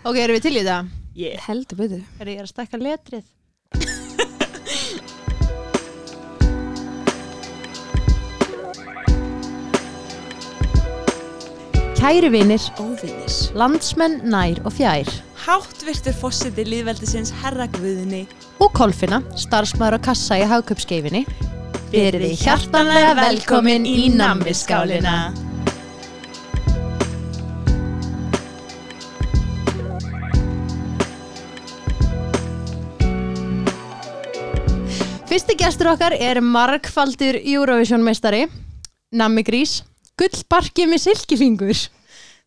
Ok, erum við til í það? Yeah. Heldur betur Er ég að stakka letrið? Kæru vinir, Óvinnis. landsmenn nær og fjær Háttvirtur fósiti líðveldisins herra Guðni. og Kolfinna, starfsmaður á kassa í hagköpskeifinni Verið þið hjartanlega velkomin í nammiskálina. Fyrsti gestur okkar er margfaldur Eurovision meistari Nammi Grís. Gullbarki með silkifingur.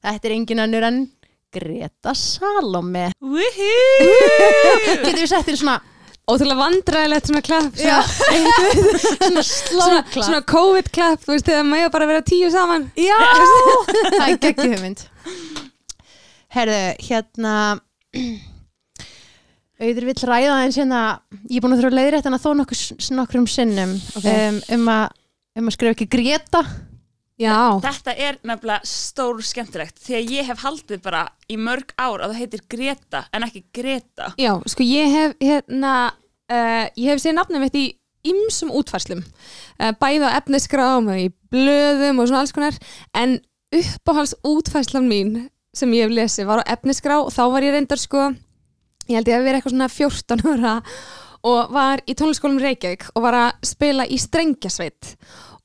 Þetta er engin annur en Greta Salome! Getur við sett þér svona Ótrúlega vandræðilegt svona klapp svona, svona slóklapp svona COVID klapp, þú veist, þegar maður bara vera tíu saman. Já, það er geggjuð hugmynd. Herðu, hérna Auður vill ræða eins hérna Ég er búin að þurfa að leiðrétta hana þó nokkur, nokkrum sinnum Ok. um, um, að, um að skrifa ekki Greta Já, Þetta er nefnilega stór skemmtilegt því að ég hef haldið bara í mörg ár að það heitir Greta en ekki Greta. já, sko ég hef hérna, uh, ég hef séð nafnum mitt í ymsum útfærslum uh, bæði á efnisgrám og í blöðum og svona alls konar en uppáhals útfærslan mín sem ég hef lesið var á efnisgrá og þá var ég reyndar sko ég held ég að vera eitthvað svona 14 ára og var í tónleiksskólum Reykjavík og var að spila í strengjasveit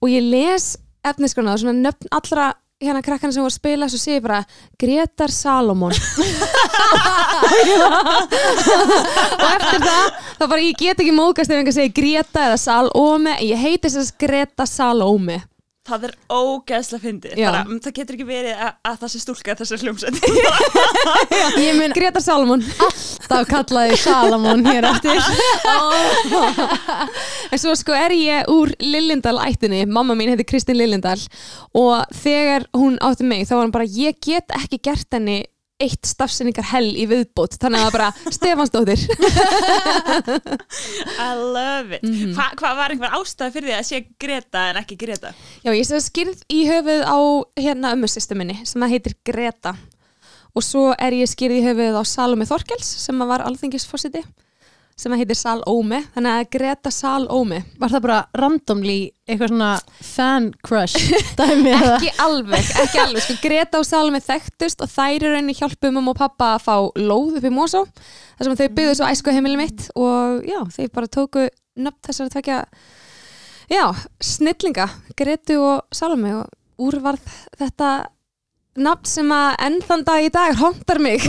og ég les efnisgrana og svona nöfn allra hérna krakkana sem voru að spila svo sé ég bara Gretar Salomon. Og eftir það þá bara ég get ekki mókast ef einhver segir Greta eða Salome. Ég heiti þess að Greta Salome Það er ógeðslega fyndið. Mm, Það getur ekki verið að, að það sé stúlka þessar hljómsett. Ég mun Greta Salomon alltaf kallaði Salamon hér eftir. En svo sko er ég úr Lillindal ættinni, mamma mín heiti Kristín Lillindal og þegar hún átti mig þá var hann bara, ég get ekki gert henni eitt stafsendingar hell í viðbót þannig að bara Stefansdóttir I love it. Mhm. Hva, hvað var einhver ástæð fyrir því að sé Greta en ekki Greta? Já, ég sé skýrð í höfuð á hérna ömmusystu minni sem það heitir Greta og svo er ég skýrð í höfuð á Salome Þorkels sem að var alþingisforsiti sem að heitir Salome þannig að Greta Salome Var það bara randomly eitthvað svona fan crush dæmi eða? ekki alveg, ekki alveg sko, Greta og Salome þekktust og þær eru enni hjálpu mamma og pappa að fá lóð upp í Mosó þar sem þau byggðu svo æsku heimili mitt og já, þau bara tóku nöfn þessar að tvekja já, snillinga Gretu og Salome og úr varð þetta nafn sem að enn þann dag í dag hóndar mig.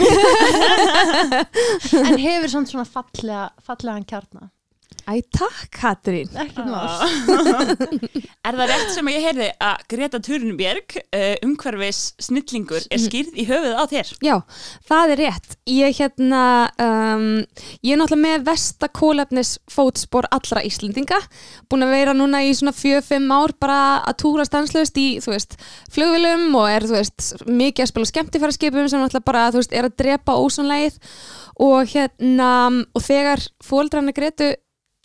En hefur svona fallega, fallegan kjarna Æ, takk Katrín Ekkert mál Er það rétt sem ég heyrði að Greta Thunberg, uh, umhverfis snillingur, er skýrð í höfuð á þér? Já, það er rétt. Ég, hérna, um, ég er náttúrulega með vesta kólefnis fótspor allra Íslendinga. Búin að vera núna í svona 4-5 ár bara að túra stanslöst í, þú veist, flugvilum og er, þú veist, mikið að spila skemmtifæraskipum sem náttúrulega bara, þú veist, er að drepa ósonlegið og hérna, og þegar fóldrarna gretu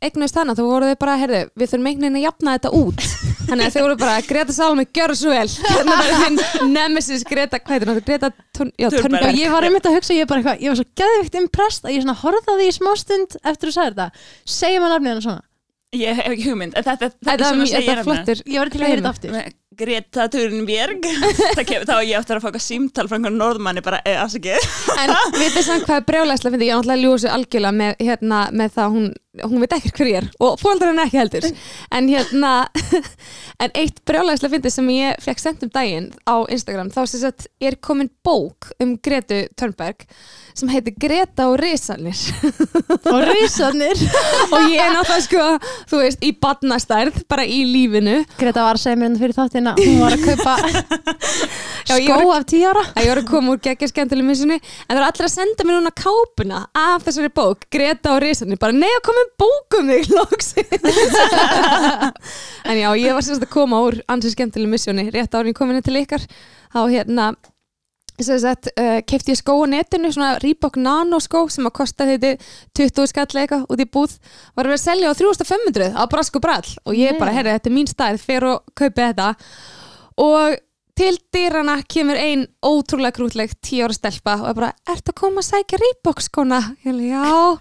eignast hana, þá voru þau bara, heyrðu, við þurfum einhvern veginn að jafna þetta út þannig að þau voru bara, Greta Salome, gjör svo vel hérna var þinn nemesis Greta, hvað heitir hún, Greta. Thunberg Og ég var einmitt að hugsa, ég bara eitthvað, ég var svo geðvikt impressed að ég svona því í smástund eftir að sagði þetta. Segjum að nafnið hennar svona. Ég hef ekki hugmynd, en þetta, þetta, Þetta sem er að segja þetta er flottur Ég var til að heyra þetta aftur. Greta Thunberg. Þá að ég áttur að fá eitthvað símtal frá einhvern norðmanni bara, eða afsakið En vitið samt hvað er brjálæslega fyndi, ég er náttúrulega ljúsu algjörlega með, hérna, með það hún, hún veit ekkert hver ég er og fóldrar henni ekki heldur. En hérna, en eitt brjálæslega fyndi sem ég fekk sendt um daginn á Instagram, þá sem sagt er komin bók um Gretu Törnberg sem heitir Greta og Risanir Og risarnir. og ég er náttúrulega sko, þú veist, í badnastærð, bara í lífinu. Greta var að segja mér hérna fyrir þáttina, hún var að kaupa Já, skó var- af að ég var að koma úr missunni en það var allir að senda mér núna kápuna af þessari bók, Greta og Risanir bara nei að koma með bók um þig en já, ég var sérst að koma úr skemmtileg missunni rétt árið komin til ykkar. Þá hérna Að uh, kefti ég skó á netinu, svona Reebok Nano skó sem að kosta þetta 20 skall eitthvað út í búð var að vera að selja á 3500 á brask og brall og ég Nei. bara, herri, þetta er mín stærð, fer og kaupi þetta og til dyrana kemur ein ótrúlega grútleg tíu ára stelpa og er bara, ertu að koma að sækja rýbokskona? Ég er alveg, já,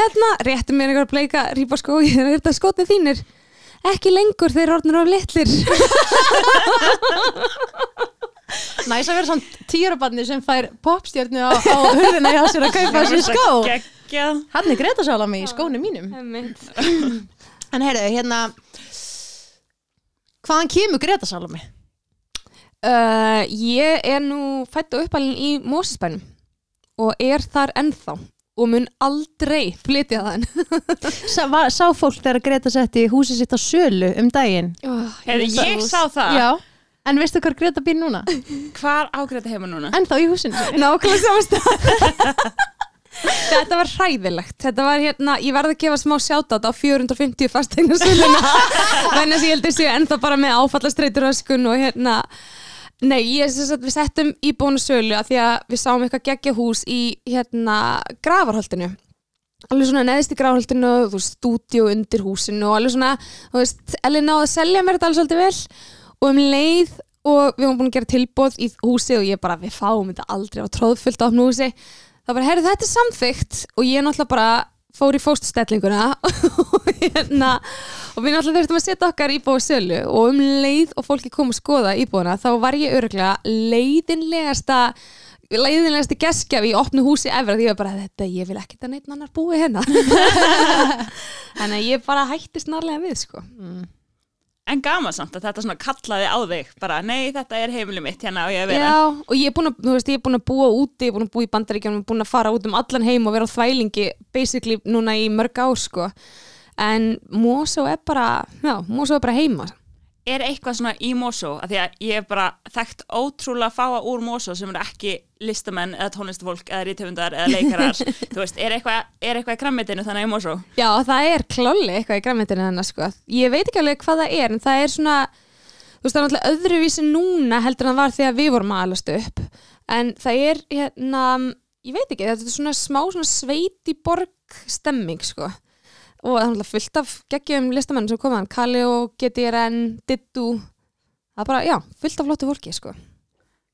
hérna, réttu mér einhver að bleika rýbokskó, ég er þetta skotnið þínir. Ekki lengur, þeir orðnir of litlir. Næs að vera svona tíurabarni sem fær popstjörnu á, á hurðina hjá sér að kaupa sér skó Geggjað. Hann er Greta Salami í skónum mínum En heyrðu, hérna Hvaðan kemur Greta Salami? Uh, ég er nú fætt og uppalinn í Mósisbænum og er þar ennþá og mun aldrei flytja þann. Sá, var, sá fólk þegar Greta setti húsið sitt á sölu um daginn Heyrðu, ég sá það. Já, en veistu hvað Greta býr núna? Hvar ágreita heima núna? Ennþá í húsinu Nákvæmlega samast Þetta var hræðilegt. Þetta var hérna, ég verði að gefa smá sjátátt á 450 fasteignarsuluna þannig að ég heldur séu ennþá bara með áfallastreituröskun og hérna Nei, ég sem sagt við settum í bónu sölu að því að við sáum eitthvað geggja hús í hérna gravarholtinu alveg svona neðist í gravarholtinu þú veist, stúdíu undir húsinu og alveg svona, þú veist, Elli náði að selja mér þetta alveg svolítið vel og um leið og við varum búin að gera tilbóð í húsi og ég bara, við fáum þetta aldrei á tróðfullt á húsi þá bara, heyrðu þetta er samþygt og ég náttúrulega bara fór í fóstustellinguna og hérna og við náttúrulega þurftum að setja okkar íbúið sölu. Og um leið og fólki kom að skoða íbúðuna þá var ég öruglega leiðinlegasta leiðinlegasti geskjafi í opnu húsi efra því ég var bara þetta, ég vil ekkert að neitt annar búi hérna. Þannig að ég bara hætti snarlega við sko En gaman samt að þetta svona kallaði á þig bara, nei, þetta er heimili mitt hérna og ég að vera. Já, og ég er búin að, veist, er búin að búa úti, ég er búin að búa í bandaríkjum, ég er búin að fara út um allan heim og vera á þvælingi basically núna í mörg ár, sko. En Mosó er bara, já, Mosó er bara heima. Er eitthvað svona í Mosó, að því að ég hef bara þekkt ótrúlega fáa úr Mosó sem eru ekki listamenn eða tónlistafólk eða rítöfundar eða leikarar. Þú veist, er eitthvað, er eitthvað í krammitinu þannig í Mosó? Já, það er kláli eitthvað í græmitinu hennar, sko. Ég veit ekki alveg hvað það er, en það er svona, þú veist, það er náttúrulega öðruvísi núna heldur en það var þegar við vorum að alast upp. En það er, hérna, ég veit ekki, þetta er svona smá svona sveiti borg stemming, sko. Og það er náttúrulega fullt af geggjum listamenn sem komaðan, Kali og GTRN, Dittu, það er bara, já, fullt af flottu fólki, sko.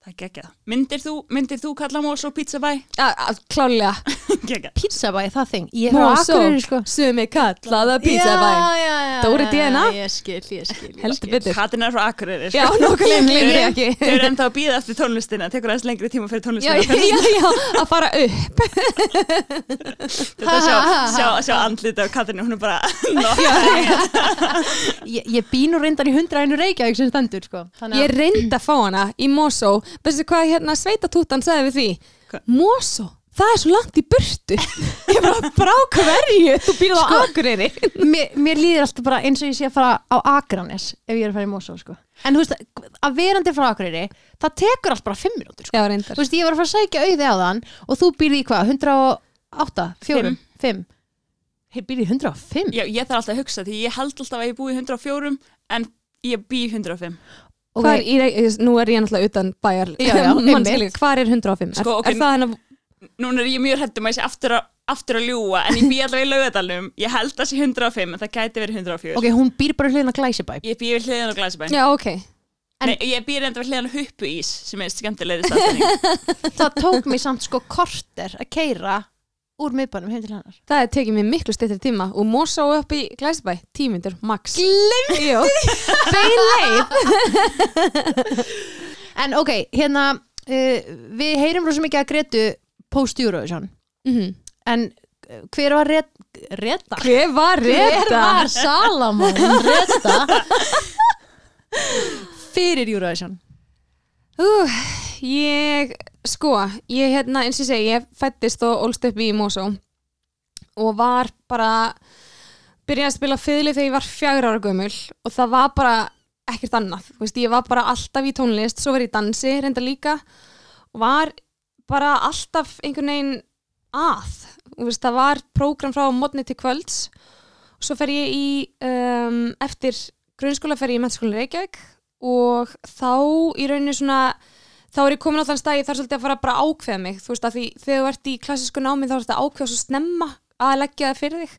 Það er geggjað. Myndir þú, myndir þú kalla Mosó pizza bæ? Já, klálega. geggjað. Pizzabæ, það þing Ég Mosó, Akureyri, sko sumi kallaða pizzabæ. Já, já, já Dóri DNA? Ég skil, ég skil ég Heldur skil. betur. Katin er frá Akureyri. Já, nokkulega ég ekki. Þau eru ennþá að býða eftir tónlistina, tekur aðeins lengri tíma fyrir tónlistina. já, já, já, að fara upp. Þetta sjá, sjá, sjá andlita á Katinu, hún er bara Ég, ég bý nú reyndar í hundra einu Reykjavík Veistu hvað hérna sveitatútan sagði við því? Hvað? Mosó, það er svo langt í burtu. Ég bara, brá hverju? Þú býrð á Sko- Akureyri. mér, mér líður alltaf bara eins og ég sé að fara á Akranes ef ég er að fara í Mosó, sko En þú veist, að verandi frá Akureyri það tekur allt bara fimm minútur, sko Já, reyndar. Þú veist, ég var að fara að sækja auði á þann og þú býrði í hvað, 108, 4, 5 Ég býrði í 105 Já, ég þarf alltaf að hugsa því ég held alltaf að ég búi í 104 en ég bý í 105 Ok. Hvar í, Rey- nú er ég náttúrulega utan bæjar hvar er 105? Sko, er, ok. er það hennar Núna er ég mjög hættum að ég sé aftur að, aftur að ljúa en ég bý allavega í laugadalum ég held að sé 105 en það gæti verið 104 Ok, hún býr bara hliðin á Glæsibæ. Ég bý við hliðan á Glæsibæn Já, ok. En- Nei, ég bý reynda við hliðan Huppu ís sem er skemmtilegri staðsending Það tók mig samt sko korter að keira úr miðbænum heim til hennar. Það er tekið mér miklu styrtir tíma og Mosó upp í Glæsibæ, tímyndur, max. Glimti En ok, hérna uh, við heyrum rosa mikið að Gretu post-Eurovision mm en uh, hver var Ret Reta? Hver var Hver reyta? var Salamón Reta? Fyrir Eurovision? Uh, ég, sko, ég hérna, eins og segi, ég fættist og ólst upp í Mosó og var bara, byrjaði að spila fiðli þegar ég var fjagur ára gömul og það var bara ekkert annað, veist, ég var bara alltaf í tónlist, svo var ég í dansi, reynda líka og var bara alltaf einhvern veginn að, veist, það var prógram frá mótni til kvölds og svo fer ég í, um, eftir grunnskóla fer ég í mennskóla Reykjavík og þá í rauninni svona þá er ég komin á þann stað ég þarf svolítið að fara bara að ákveða mig þú veist að því þegar þú ert í klassísku námi þá er þetta ákveða svo snemma að leggja það fyrir þig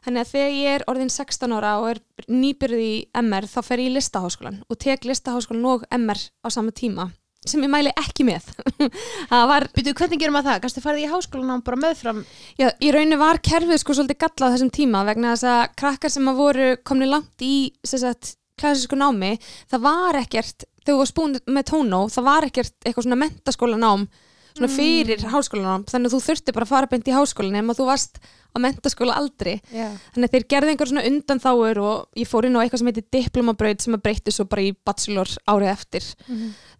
Þannig að þegar ég er orðin 16 ára og er nýbyrð í MR þá fer ég í listaháskólan og tek listaháskólan og MR á sama tíma sem ég mæli ekki með. var, Býtu, hvernig gerum maður það? Kannski farið í háskólan bara meðfram já, í rauninu var kerfið sko svolítið gallað á þessum tíma vegna þess að krakkar sem að voru komni langt í klassísku námi, það var ekkert, þegar þú var spúin með tónó, það var ekkert eitthvað svona mentaskólanám svona fyrir háskólanám, þannig að þú þurfti bara að fara beint í háskólan nema þú varst á mentaskóla aldrei Já. þannig að þeir gerði einhver svona undanþáur og ég fór inn á eitthvað sem heitir diplomabraut sem að breytti svo bara í bachelor árið eftir.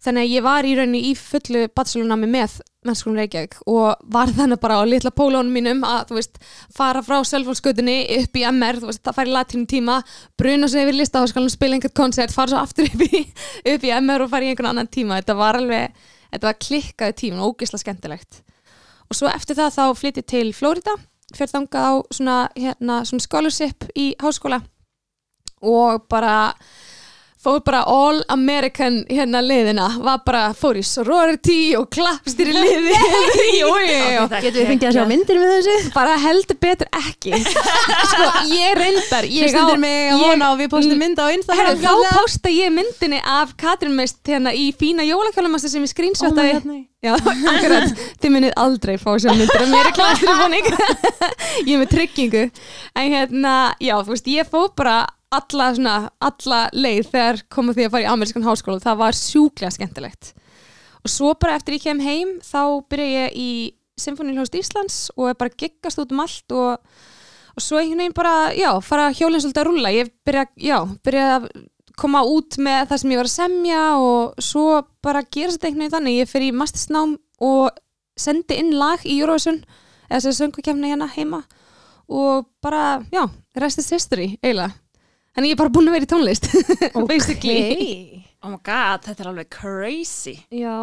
Þannig að ég var í rauninni í fullu bachelornámi með mennskólum Reykjavík og var þannig bara á litla pólónum mínum að þú veist fara frá selfhólskutinni upp í MR, þú veist það fara í latínum tíma bruna sig yfir listaháskólanum, spila einhvern koncert fara svo aftur upp í, upp í MR og fara í einhvern annan tíma, þetta var alveg þetta var klikkaði tíma, ógeðslega skemmtilegt. Og svo eftir það þá flytti til Flórida, fyrir þangað á svona, hérna, svona scholarship í háskóla og bara fór bara all American hérna liðina, var bara fór í sorority og klappstýri liði Getum við fengið að sjá myndir með þessu? bara heldur betur ekki. Sko, ég reyndar ég á, Hlustundir mig að vona og við postum mynd á Instagram Herru, þá posta ég myndinni af Katrin Meist hérna í fína jólakjólamasta sem ég skrýnsvættaði hérna. Já, akkurat, þið munið aldrei fá sér myndir af mér í klastrifóning ég er með tryggingu. En hérna, já, þú veist, ég fóð bara alla, svona, alla leið þegar komið því að fara í amerískan háskóla það var sjúklega skemmtilegt. Og svo bara eftir ég kem heim þá byrja ég í Symfónihljóðst Íslands og er bara giggast út um allt og, og svo einhvern veginn bara, já, fara hjólinn svolítið að rúlla. Ég byrja, já, byrja að koma út með það sem ég var að semja og svo bara gera þetta einhvern veginn þannig. Ég fer í mastersnám og sendi inn lag í Eurovision eða sem söngukefna hérna heima. Og bara, já, rest is history eiginlega, þannig ég er bara búin að vera í tónlist. Basically. Ok. Oh my god, þetta er alveg crazy. Já,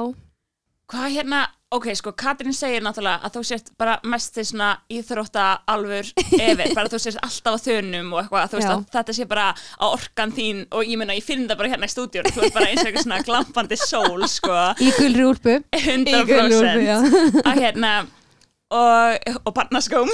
Hvað hérna, ok, sko, Katrín segir náttúrulega að þú sért bara mest til svona íþrótta alvur yfir, bara þú sért alltaf á þönum og eitthvað, þú veist Já. að þetta sé bara á orkan þín og ég meina, ég finn það bara hérna í stúdíun, þú ert bara eins og eitthvað svona glampandi sól, sko, Í gulri úlpu. 100% já. að hérna og, og barnaskóm.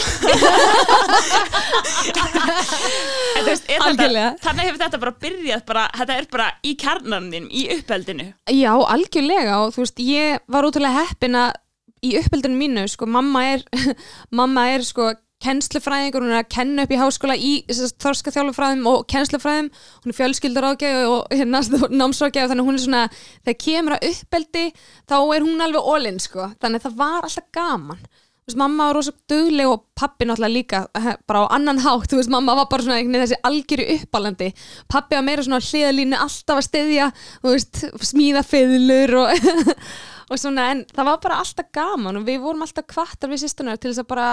En veist, þetta þannig hefur þetta bara byrjað bara, þetta er bara í kjarnanum í uppeldinu. Já, algjörlega og þú veist, ég var ótrúlega heppin að í uppeldinu mínu, sko, mamma er mamma er, sko, kennslufræðingur, hún er að kenna upp í háskóla í þorska þjálfufræðum og kennslufræðum. Hún er fjölskyldaráðgjafi og hérna námsráðgjafi, þannig hún er svona þegar kemur að uppeldi, þá er hún alveg all-in, sko, þannig að það var alltaf gaman veist, mamma var rosa dugleg og pappi náttúrulega líka, eh, bara á annan hátt. Þú veist, mamma var bara svona einhvern veginn þessi algjöru uppalandi, pappi var meira svona hliðalínu alltaf að styðja, þú veist smíða fiðlur og, og svona, en það var bara alltaf gaman og við vorum alltaf kvartar við sýstunar til þess að bara,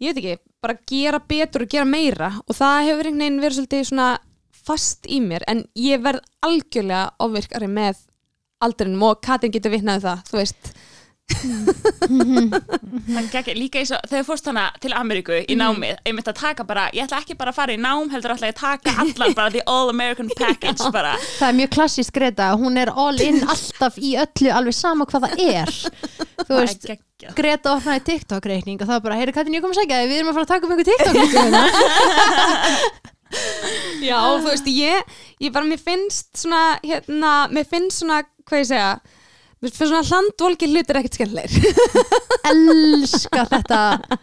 ég veit ekki bara gera betur og gera meira. Og það hefur einhvern veginn verið svolítið svona fast í mér, en ég verð algjörlega ofvirkari með aldrinum og Katrin getur vitnaði það, þú veist líka eins og þegar fórst hana til Ameríku í námið, einmitt að taka bara ég ætla ekki bara að fara í nám, heldur ég að taka allan bara the all American package bara. Það er mjög klassísk Greta, hún er all in alltaf í öllu, alveg sama hvað það er. Þú veist. Greta opnaði TikTok-reikning og það var bara, heyri Katrin, ég kom að segja þig, við erum að fara að taka um einhver TikTok-reikning hérna." Já, þú veist, ég, ég bara, mér finnst svona, hérna, mér finnst svona, hvað ég segja, mér finnst svona hlandvolki hlutir ekkert skemmleir. Elska þetta,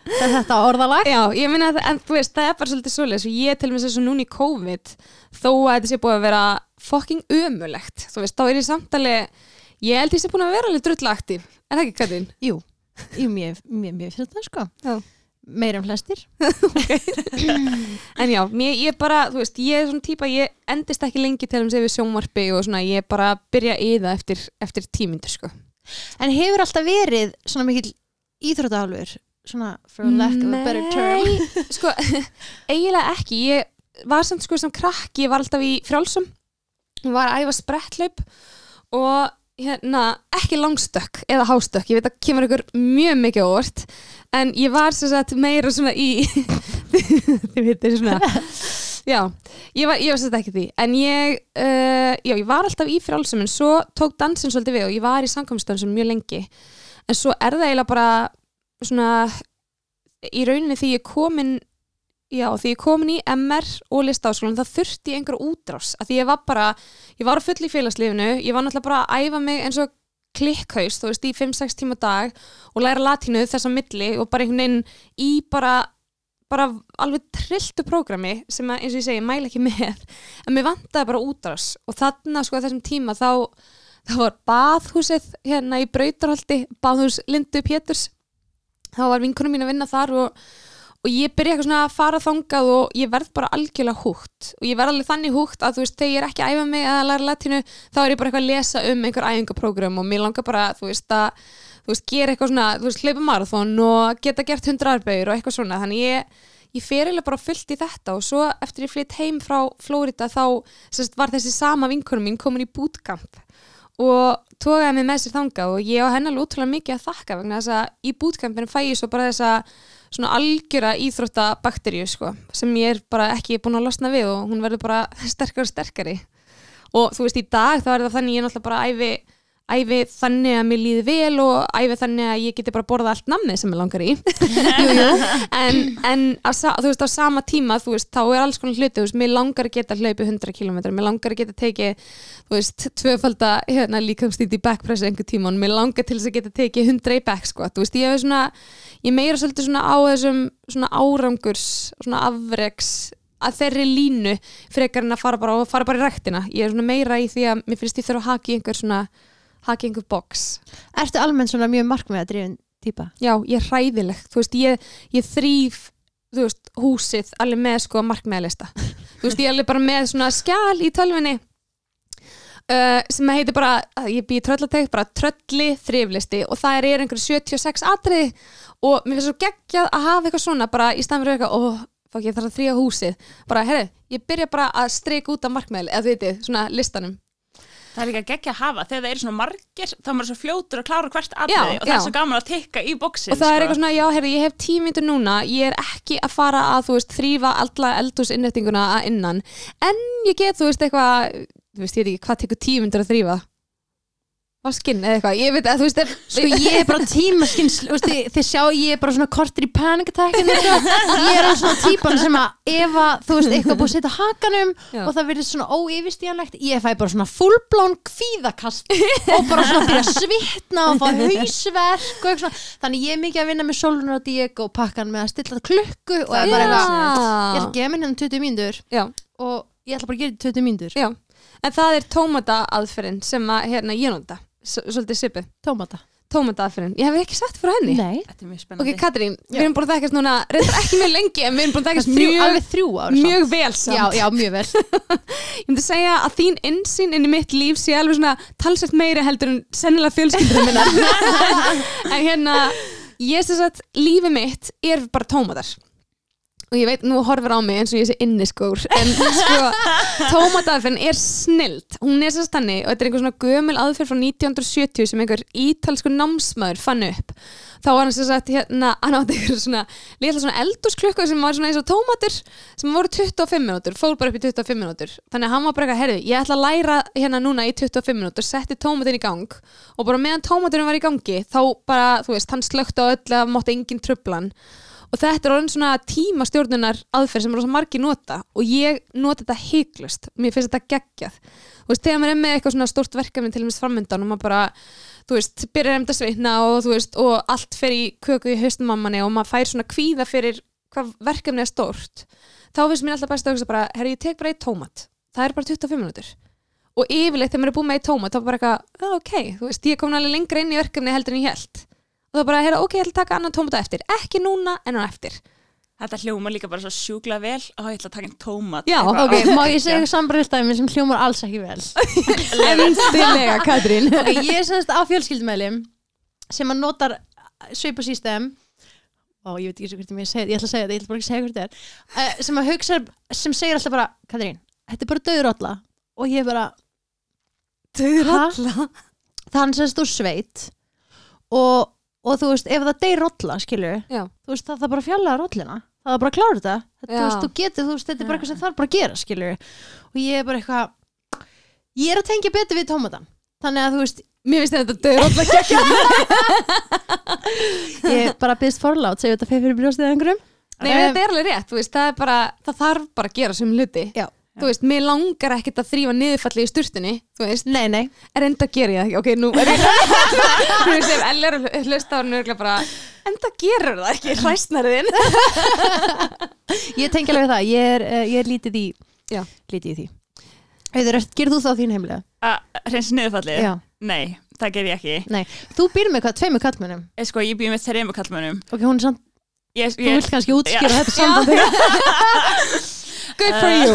þetta orðalag Já, ég minna að, veist, það er bara svolítið svoleiðis og ég til mér sem núna í COVID, þó að þetta sé búið að vera fucking ömulegt, þú veist, þá er ég samtali, ég held ég sé búin að vera alveg drull aktív, er það ekki Katrín? Jú, jú mér, mér, mér finnst það sko Já. Meir en flestir. En já, mér, ég bara, þú veist, ég er svona típa, ég endist ekki lengi til þess að við sjónvarpi og svona, ég bara byrja í það eftir, eftir tímyndur, sko. En hefur alltaf verið svona mikill íþróttahálfur Svona, for lack of a better term? Nei, sko, eiginlega ekki. Ég var samt sko sem krakki ég var alltaf í frjálsum. Var að æfa spretthlaup og hérna, ekki langstökk eða hástökk, ég veit að kemur ykkur mjög mikið óvart en ég var sem sagt meira svona í þið veitir svona. Já, ég var, ég var sem sagt ekki því. En ég, uh, já, ég var alltaf í frjálsum en svo tók dansin svolítið við og ég var í samkomstöðum mjög lengi. En svo er það eiginlega bara svona í rauninni því ég komin já, því ég komin í MR og listaháskólan þá þurfti ég einhver útrás. Að því ég var bara, ég var full í félagslífinu ég var náttúrulega bara að æfa mig eins og klikkhaust, þú veist, í 5-6 tíma dag og læra latínu þess að milli og bara einhvern veginn í bara bara alveg trilltu prógrami sem að, eins og ég segi, mæla ekki með. En mér vantaði bara útrás og sko að þessum tíma þá þá var baðhúsið hérna í Brautarholti, baðhús Lindu Péturs. Þá var vinkunum mín að vinna þar og, og ég byrja eitthvað svona að fara þangað og ég verð bara algjörlega húgt og ég verð alveg þannig húgt að þú veist, þegar ég er ekki að æfa mig að læra latinu, þá er ég bara eitthvað að lesa um einhver æfingaprógram og mér langar bara þú veist að, þú veist, gera eitthvað svona þú veist, hlaupa marathon og geta gert hundra arbeigur og eitthvað svona, þannig ég ég fer eiginlega bara fullt í þetta og svo eftir ég flytt heim frá Flórida þá sérst, var þessi sama vinkunum mín komin í bootcamp og tókaði mig með sér þangað og ég á hennar útrúlega mikið að þakka vegna þess að í bootcampinu fæ ég svo bara þessa svona algjöra íþróttabakteríu sko, sem ég er bara ekki búin að losna við og hún verður bara sterkari og sterkari. Og þú veist í dag þá er það þannig ég er náttúrulega bara æfi æfi þannig að mér líði vel og æfi þannig að ég geti bara borða allt nammið sem ég langar í. Jú, jú. en, en á, þú veist á sama tíma þú veist þá er alls konar hluti, þú veist, mér langar að geta hlaupið 100 km, mér langar að geta tekið þú veist, tvöfalda hérna, líkamstýtt í backpress einhver tíma og mér langar til þess að geta tekið 100 í back squat, þú veist, ég hef svona ég meira svolítið svona á þessum svona árangurs, svona afreiks að þeirri línu frekar en að fara bara, fara bara í rektina ég er svona meira í því að mér finnst ég þurfa að haki einhver svona haki einhver box. Ertu almennt svona mjög markmið að drifin típa? Já, ég er hræðileg, þú veist, ég, ég þrýf þú veist, húsið alveg með sko markmiðalista. Þú veist, ég er alveg bara með svona skjál í tölvinni uh, sem heitir bara, ég býði tröllategt bara trölli þriflisti. Og það er einhverju 76 atriði. Og mér finnst svo geggjað að hafa eitthvað svona bara í staðan fyrir eitthvað, ó, fokk ég þarf að þrýja húsið. Bara, herru, ég byrja bara að streika út af markmiðali, eða þú veitir, svona listanum Það er líka geggja að hafa, þegar það eru svona margir þá er maður svo fljótur að klára hvert aðriði og það er svo gaman að tekka í bóksin og það er eitthvað svona, já, herri, ég hef tímyndur núna ég er ekki að fara að, þú veist, þrýfa alla eldhúsinnrettinguna að innan. En ég get, þú veist, eitthvað þú veist, ég veit ekki, hvað tekur tímyndur að þrýfa vaskinn eða eitthvað, ég veit að þú veist er, Sko ég er bara tímaskins þið, sjá ég er bara svona kortir í panikatækinu ég er svona típan sem að ef að þú veist eitthvað búið að setja á hakanum Já. og það verður svona óyfirstíðanlegt ég fæ bara svona fullblón kvíðakast og bara svona byrja að svitna og fá hausverk og eitthvað þannig ég er mikið að vinna með Solunur og Diego og pakkan með að stilla klukku og er bara eitthvað ég ætla að gefa minna um 20 mínútur og ég ætla bara að gera þetta í 20 mínútur. En það er tómata aðferðin sem að, hérna, ég nota svolítið sipu, tómata. Tómata aðferðin ég hef ekki sett fyrir henni. Nei, Þetta er mjög ok, spennandi. Katrín, Já. við erum búin að þekkast núna reyndar ekki mjög lengi, en við erum búin að þekkast mjög, alveg þrjú ár samt. mjög vel samt. Já, já, mjög vel. Ég myndi segja að þín insýn inn í mitt líf sé alveg svona talsett meiri heldur en sennilega fjölskyldur minna en hérna ég sé að lífi mitt er bara tómatar og ég veit, nú horfir á mig eins og ég sé inniskór en sko, tómataðferðin er snild, hún er sérst þannig og þetta er einhver svona gömul aðferð frá 1970 sem einhver ítalsku námsmaður fann upp. Þá var hann sem sagt hérna, hann átti einhver svona litla svona eldúsklukku sem var svona eins og tómatur sem voru 25 minútur, fór bara upp í 25 minútur þannig að hann var bara eitthvað, herðu, ég ætla að læra hérna núna í 25 minútur, setti tómatin í gang. Og bara meðan tómaturinn var í gangi þá bara, þú veist, hann slökti á öll og þetta er orðin svona tímastjórnunar aðferð sem rosa margir nota. Og ég nota þetta heiklust, mér finnst þetta geggjað. Þú veist, þegar maður er með eitthvað svona stórt verkefni til þess framöndan og maður bara þú veist, byrjar að emda sveitna og þú veist og allt fer í köku í haustum á manni og maður fær svona kvíða fyrir hvað verkefni er stórt þá finnst mér alltaf best að hugsa bara, herri, ég tek bara eitt tómat. Það er bara 25 minútur og yfirleitt þegar maður er búið með eitt tómat þá bara eitthvað, "Já, ok, þú veist, ég komin alveg lengra inn í verkefni heldur en ég held og þá bara, herra, ok, ég ætla að taka annan tómat á eftir. Ekki núna en á eftir. Þetta hljóma líka bara svo sjúkla vel. Og ég ætla að taka einn tómat. Já, Eitthvað, Ok, ó, má ég segja sambarðistæmi sem hljómar alls ekki vel? Endilega, Katrín. Ok, ég er semst á fjölskyldumæli sem að notar svipa system. Og ég veit ekki svo hvert ég þetta, ég ætla að segja þetta, ég ætla bara ekki að segja hvert þetta er. Uh, sem að hugsa, sem segir alltaf bara Katrín, þetta er bara döður alla og ég er bara, Döður Ha? alla þann semst úr sveit. Og, og þú veist, ef það deyr rolla, skilur Já, þú veist, það er bara að fjalla rollina. Það er bara að klára þetta, þetta þú veist, þú getur þú veist, þetta er bara eitthvað sem þarf bara að gera, skilur og ég er bara eitthvað ég er að tengja betur við tómatan þannig að þú veist, mér finnst þetta döður alla geggja ég bara byggst forlát segja þetta fyrir brjóstið einhverjum. Nei, Um, þetta er alveg rétt, veist, það er bara, það þarf bara að gera sem hluti. Já. Þú veist, mér langar ekkert að þrýfa niðurfalli í sturtunni, þú veist, Nei, nei er enda að gera ég það ekki, ok, nú er ég, þú veist, ef Elli er hann örgulega bara, enda gerur það ekki, hræstnariðin. Ég tengi alveg við það, ég er, uh, ég er lítið í Já. Lítið í því Heiður, gerð þú það á þín heimlega? Að reynsa niðurfallið? Já. Nei, það ger ég ekki. Nei, þú býr með hvað, tveimur kallmönnum Ég, sko, ég býð með þreymur kallmönnum. Ok, hún er samt, Ég, þú ég, vilt kannski útskýra þetta sambandi Good for you.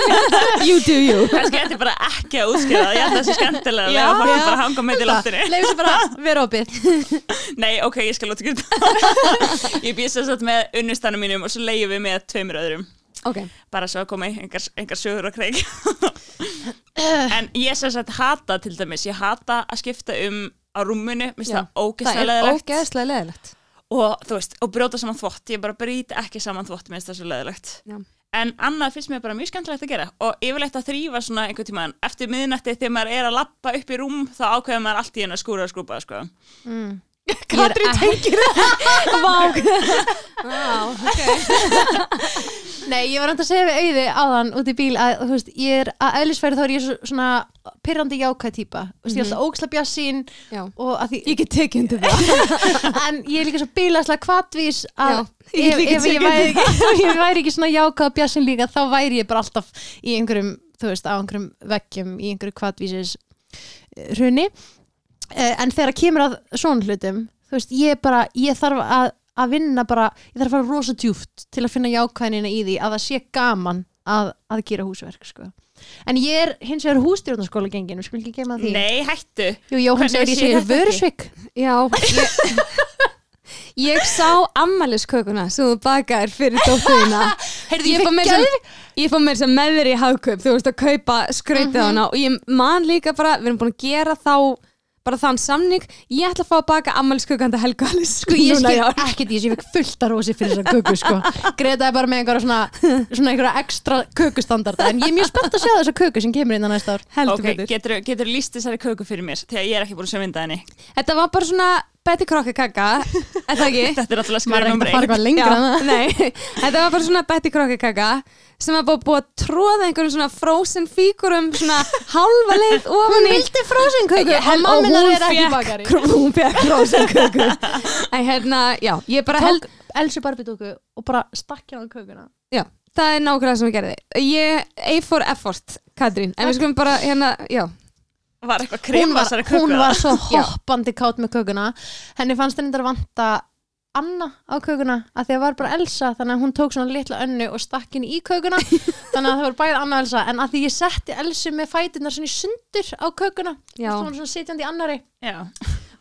you do you. kannski þetta er bara ekki að útskýra það. Ég að það sé skemmtilega að Já, lega fólk já. bara hanga með til loftinu. Leifur sér bara vera opið Nei, ok, ég skal útskýra það. ég býð sér satt með unnustanum mínum og svo leiðum við með tveimur öðrum. Ok, bara svo að koma í einhver, einhver sögur og kreik en ég sem sagt hata til dæmis, ég hata að skipta um á rúmunu, mér finnst Já. það það ógeðslega er leðilegt ógeðslega leðilegt. og þú veist, og brjóta saman þvott ég bara brýti ekki saman þvott, mér finnst það svo leðilegt Já. En annað finnst mér bara mjög skemmtilegt að gera og yfirleitt að þrýfa svona einhvern tímann eftir miðnætti þegar maður er að lappa upp í rúm þá ákveður maður allt í hennu að skúra og skrúpa sko. mm. Katrín tengir það. Vá. Vá, ok. Nei, ég var enda að segja við auði áðan út í bíl að, þú veist, ég er að eðlisfæri þá er ég svo, svona pyrrandi jákvæð típa Þú veist, ég er alltaf óksla bjassín Já. og að því, Ég get tekið undir það. en ég er líka svo bílaslega kvatvís að Já, ég ef, ef, ég væri, ég væri ekki svona jákvæð bjassin líka þá væri ég bara alltaf í einhverjum þú veist, á einhverjum veggjum í einhverju kvatvísis hrunni Eh, en þegar kemur að svona hlutum þú veist, ég bara, ég þarf að að vinna bara, ég þarf að fara rosa djúft til að finna jákvæðinina í því að það sé gaman að, að gera húsverk sko. en ég er hins vegar hústjórnarskóla gengin, við skulum ekki gema því Nei, hættu. Jú, Jóhann Hvernig segir ég segir vörusvik Já, ég, ég sá ammæliskökuna sem þú bakaðir fyrir dóttuðina. Ég fór með sem, ég fór með sem með þér í hagkaup, þú veist að kaupa skrautið á hana. Og ég man líka bara, við erum búin að gera þá bara þann samning, ég ætla að fá að baka ammæliskökanda Helga Alice Sko ég núna í skil ekkert í þessu, ég fekk fullt að rosi fyrir þessa köku sko. Greta er bara með einhverja svona, svona einhverja ekstra kökustandarda en ég er mjög spennt að sjá þessa köku sem kemur inn á næsta ár Heldur Ok, betur. getur, getur líst þessari köku fyrir mér því að ég er ekki búin að sömynda henni Þetta var bara svona Betty Crocker kaka, er það ekki? Þetta er alltaf það. nei, þetta var bara svona Betty Crocker kaka sem var búið að tróða einhverjum svona frozen fígurum svona halva leið ofan Hún í vildi frozen köku. Ég og og hún hún fekk frozen köku. En hérna, já, ég bara held Elsu barbidóku og bara stakk hérna á kökuna. Já, það er nákvæmlega sem ég gerði. Ég, A for effort, Katrín. En við skulum bara, hérna, já. Var eitthvað hún var, hún var svo hoppandi kátt með kökuna. Henni fannst henni þetta vanta Anna á kökuna að því að var bara Elsa þannig að hún tók svona litla önnu og stakk henni í kökuna. Þannig að það var bæði Anna og Elsa en að því ég setti Elsu með fætunar svona í sundur á kökuna þú veist, svona sitjandi í annari Já,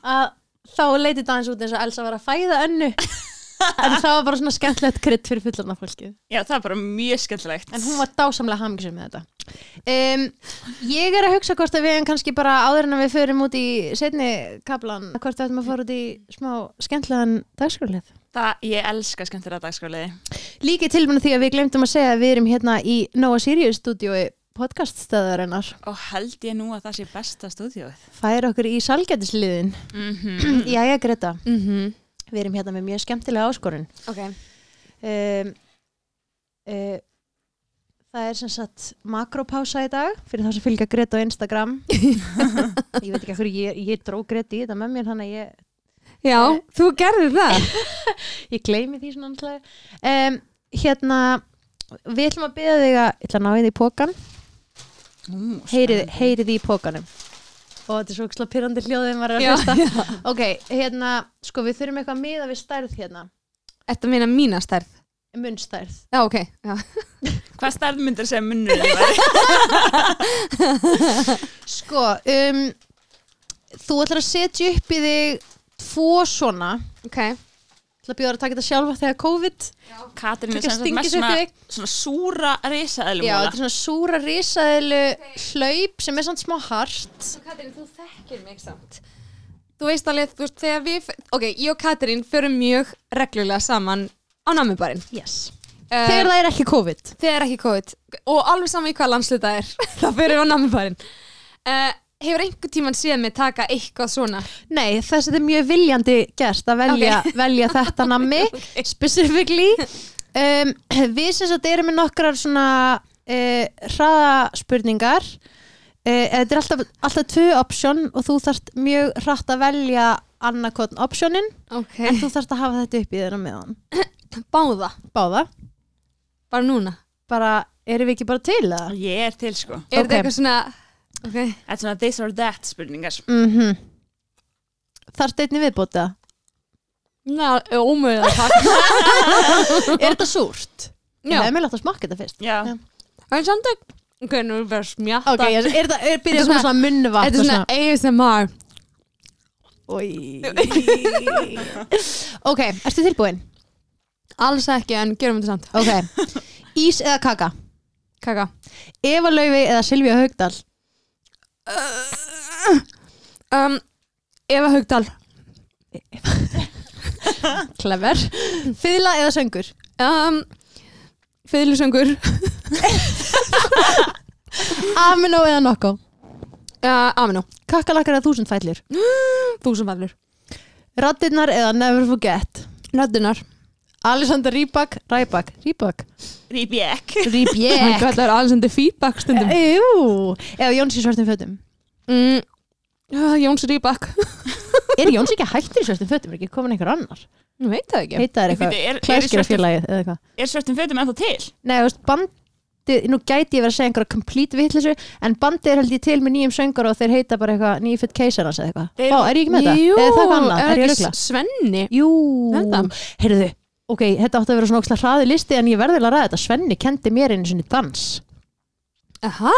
að þá leitið það eins út eins og Elsa var að fæða önnu en það var bara svona skemmtilegt krydd fyrir fullarna fólkið. Já, það er bara mjög skemmtilegt. En hún var dásamlega hamingisum með þetta. Um, ég er að hugsa hvort að við erum kannski bara áður en að við förum út í setni kaplan, hvort við ætlum að fara út í smá skemmtilegan dagskrálið Það, ég elska skemmtilega dagskráliði líki tilbúinu því að við glemtum að segja að við erum hérna í Nóa Sirius stúdiói podcaststöðarinnar. Og held ég nú að það sé besta stúdíóið. Færa okkur í salgætisliðin mm Jæja Greta, mm við erum hérna með mjög skemmtilega áskorun. Ok, um, uh, það er sem sagt makropása í dag fyrir það sem fylgja Greta á Instagram. Ég veit ekki hvað ég, ég dró Greta í þetta með mér þannig að ég, já, þú gerðir það. Ég gleymi því svona náttúrulega um, hérna við ætlum að beða þig að ég ætla að ná því í pókan heyrið, heyrið í pókanum og þetta er svo ekki pyrrandi hljóðið maður er að hlusta. ok, hérna, sko við þurfum eitthvað að miða við stærð hérna, Þetta meina mína stærð? Munnstærð. Já, ok, já. Hvað stærð myndir segja munnur? Sko, um, þú ætlar að setja upp í þig tvo svona. Ok, Þú ætlar að bjóða að taka þetta sjálfa þegar COVID Katrín er sem í svona, svona súra Já, þetta er svona súra risaðilu hlaup sem er svona smá hart. Katrín, þú þekkir mig samt. Þú veist alveg, þú veist, þegar við Ok, ég og Katrín förum mjög reglulega saman á nammibarinn. Yes. uh, Þegar það er ekki COVID. Þegar ekki COVID. Og alveg saman í hvað landsluta er Það fyrir við á nammibarinn. Uh, hefur einhver tíman séð mig taka eitthvað svona? Nei, þess að þetta er mjög viljandi gert að velja, velja þetta nammi specifically. Um, Við sem sagt erum með nokkrar svona uh, hraðaspurningar. Uh, Þetta er alltaf, alltaf tvö option og þú þarft mjög hratt að velja annarkotn optionin ok, en þú þarft að hafa þetta upp í þeirra meðan. Báða, Báða, bara núna? Bara erum við ekki bara til það? Ég er til sko. Er þetta eitthvað svona ok, Þetta er svona this or that spurningar. Mm Þarft einni viðbóta ná, ómöðið að taka Er þetta súrt? Já. Það er meðlega að smakka þetta fyrst. Já, það er samt ekki ok, nú er bara smjatta. Ok, er, er þetta, er byrjað svona, svona- munnvatn þetta er svona ASMR Ok, ertu tilbúin? alls ekki, en gerum þetta samt. Ok, ís eða kaka? kaka. Eva Laufi eða Silvía Haugdal? Um, Eva Haugdal Clever Fyðla eða söngur? um, Fyðlusöngur Amino eða Nokko? uh, Amino, Kakkalakkar eða þúsundfællur? þúsumfallur Rattirnar eða Never Forget? Nöddunar Alexander Rybak, Rybak, Rybak Rýbjek Rybak Þetta er alls endur feedback stundum Jú, eða Jóns í svörtum fötum mm, Jóns Rýbak Er Jóns ekki hættur í svörtum fötum? Er ekki komin einhver annar? Nú veit það ekki Heita það eitthvað er- í klæskirafélagið eða eitthvað Er svörtum fötum ennþá til? Nei, þú veist, bandið, nú gæti ég verið að segja einhverja complete vitleysu, en bandið er held ég til með nýjum söngur og þeir heita bara eitthvað nýfitt keisarans eða eitthvað. Ó, er ég ekki með Jú, það? Eða það eitthvað annað? er Er rögla? Svenni Jú, það? heyrðu, ok, þetta átti að vera svona ókslega hraði listi en ég verði vel að ræða þetta. Svenni kendi mér einu sinni dans. Aha,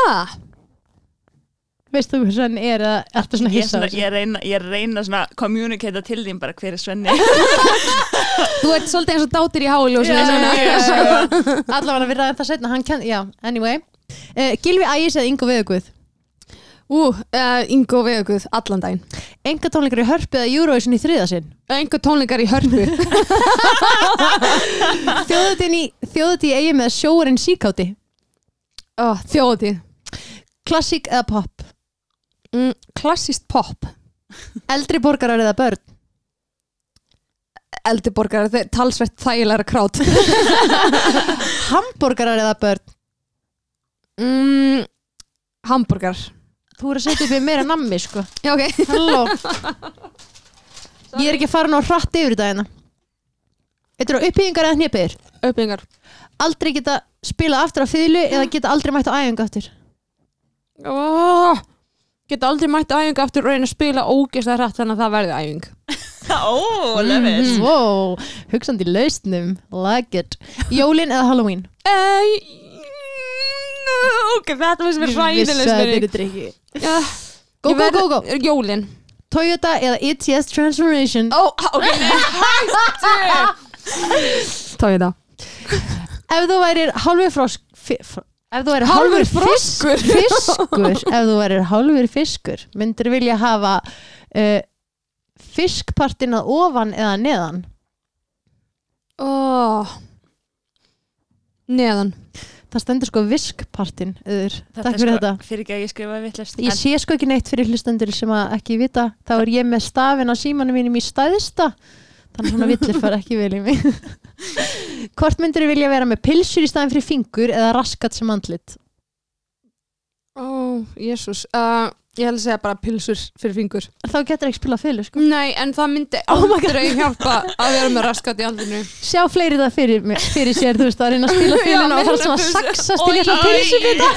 Veist þú hvað Svenni er eða ertu svona Ég, er hissa? svona, ég, reyna, ég reyna svona að communicata til þín bara hver er Svenni þú ert svolítið eins og dátir í háljósinu Já, svona. já. Allavega við ræðum það setna, hann kendi, já, anyway. Uh, Gilvi Ægis eða Ingo Veðuguð? Ú, uh, Ingo Veguð, allan daginn Enga tónleikar í hörpu eða Eurovision í þriða sinn? Engu tónleikar í hörpu Þjóðutíð þjóðutíð eigi með sjóurinn síkáti? oh, Þjóðatíð Klassík eða pop? mm, Klassist pop Eldri borgarar eða börn? Eldiborgar, þeir talsvert þægilega krát Hamborgarar eða börn? mm, Hamburgar Þú er að setja upp í meira nammi sko. Já, ok. Halló. Ég er ekki að fara ná hratt yfir þetta hérna. Þetta eru uppbyggingar eða hnepiðir Öpningar Aldrei geta spilað aftur á fiðlu eða geta aldrei mætt á æfingu aftur? Oh, Geta aldrei mætt á æfingu aftur og reyna að spila ógeðslega hrætt þannig að það verði æfing. Ó, love it wow, Hugsandi lausnum. Like it. Jólin eða Halloween? Uh, Ok, þetta finnst mér Ég vissi að þetta hræðileg eru drikki uh, Go, go, go, go Jólin? Toyota eða ETS Transformation. Ó, ok, hættu það Ef þú værir hálfur frosk Ef þú værir Hálfur hálfur froskur? fisk, fiskur Ef þú værir hálfur fiskur Myndir vilja hafa uh, Fiskpartin að ofan eða neðan? Oh. Neðan Það stendur sko viskpartin öður. Þetta Takk er fyrir sko, þetta. Fyrir ekki að ég skrifa vittlust Ég sé sko ekki neitt fyrir hlustendur sem að ekki vita. Þá er ég með stafin á símanum mínum í stæðista þannig að svona villir fara ekki vel í mig. Hvort myndir vilja vera með pilsur í staðin fyrir fingur eða raskat sem andlit? Ó, oh, jésús uh, Ég held að segja bara pilsur fyrir fingur þá getur ekki spila fylgur sko. Nei, en það myndi Oh my God. aldrei hjálpa að vera með raskat í andlinu sjá fleiri það fyrir, mér- fyrir sér þú veist að reyna að spila fylguna og meira fara svona að pilsu. saxast til Oj, eitthvað oj. pilsubita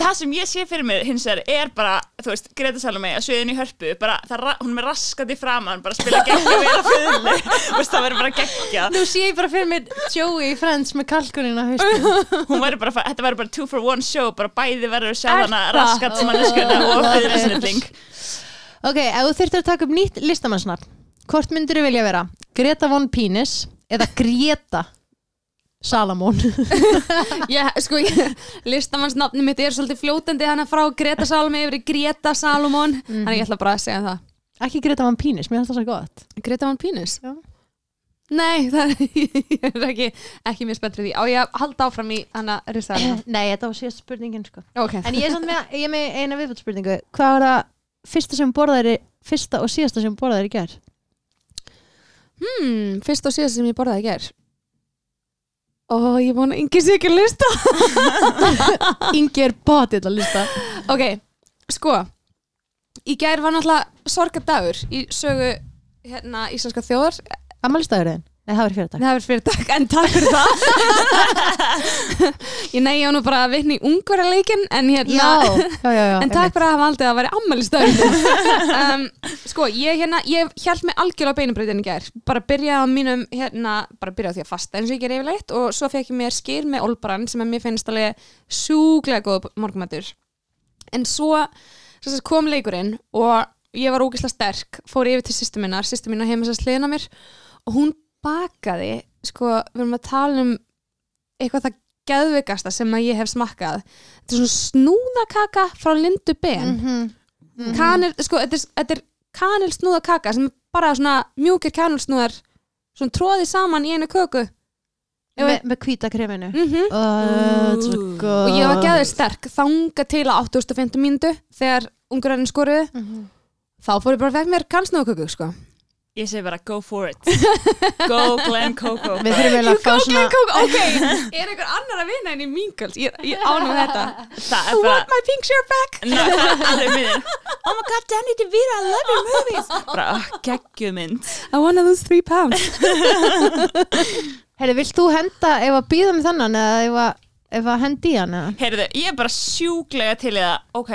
Það sem ég sé fyrir mér hins vegar er bara, þú veist, Greta Salome að sviðin í hörpu, bara, það, hún er með raskat í framann, bara spila geggja við að veist, það verður bara geggja nú sé ég bara fyrir mér Joey í Friends með kalkunina hún verður bara, þetta verður bara two for one show bara bæði verður að sjá hana raskat manneskjöna og fyrlisnilling ok, ef þú þurftir að taka upp nýtt listamannsnafn hvort myndir þú vilja vera? Greta Von Penis eða Greta Salamón ég, sko, ég, listamannsnafni mitt er svolítið fljótandi hann frá Greta Salome yfir Greta Salomon þannig ég ætla bara að segja það ekki Greta Von Penis, mér finnst það svo gott Greta Van Pínis Já. Nei, það er, er ekki, ekki mjög spennt fyrir því. Á ég að halda áfram í hana risaðina? Nei, þetta var síðast spurningin sko Ok. En ég er, samt með, ég er með eina viðbútt spurningu Hvað var það fyrsta fyrsta og síðasta sem borðaðir í gær? Hmm, fyrst og síðast sem ég borðaði í ger. Ó, ég vona yngi sér ekki að lusta. Ingi er bótið að lista Ok, sko, í gær var náttúrulega sorgardagur í sögu hérna íslenska þjóðar. Amalistagurinn? Nei, það var fyrir Það er fyrir dag, en takk fyrir það. ég nei, var nú bara að vinna í ungverðarleikin, en hérna... Já, já, já, já En takk fyrir að hafa aldrei að vera ammælistöð um, Sko, ég hérna ég held mig algjörlega beinubreytin í gær. Bara byrjaði á mínum, hérna bara byrjaði á því að fasta eins og ég ger yfirleitt og svo fekk ég mér skýr með olbrann sem að mér finnst alveg sjúglega góð morgumættur en svo sagt, kom leikurinn og ég var ógeðslega sterk fór yfir til sýstu minnar, sýstu minnar á mér og hún bakaði sko, við erum að tala um eitthvað það geðveikasta sem að ég hef smakkað. Þetta er svona snúðakaka frá Lindu Ben. Mhm. kanil, sko, þetta er, þetta er kanilsnúða kaka sem er bara svona mjúkir kanilsnúðar svona tróði saman í einu köku. Me, Með hvíta kreminu? Mm -hmm. oh, og ég var geðið sterk þanga til að 850 mínútu þegar ungurinn skoruði Mhm. þá fór ég bara að fekk mér kanilsnúða köku sko. Ég segi bara go for it. Go Glen Coco. Við þurfum eiginlega að fá svona ok, er einhver annar að vinna en í mingals ég, ég ánum þetta. Það er bara want my pink shirt back. Ná, alveg minnir Oh my god, Danny DeVito, I love your movies. Bara, oh, geggju mynd. I wanna lose three pounds. Herri, vilt þú henda ef að býða með þannan eða ef að, ef að hendi hann eða? Heyrðu, ég er bara sjúklega til það Ok,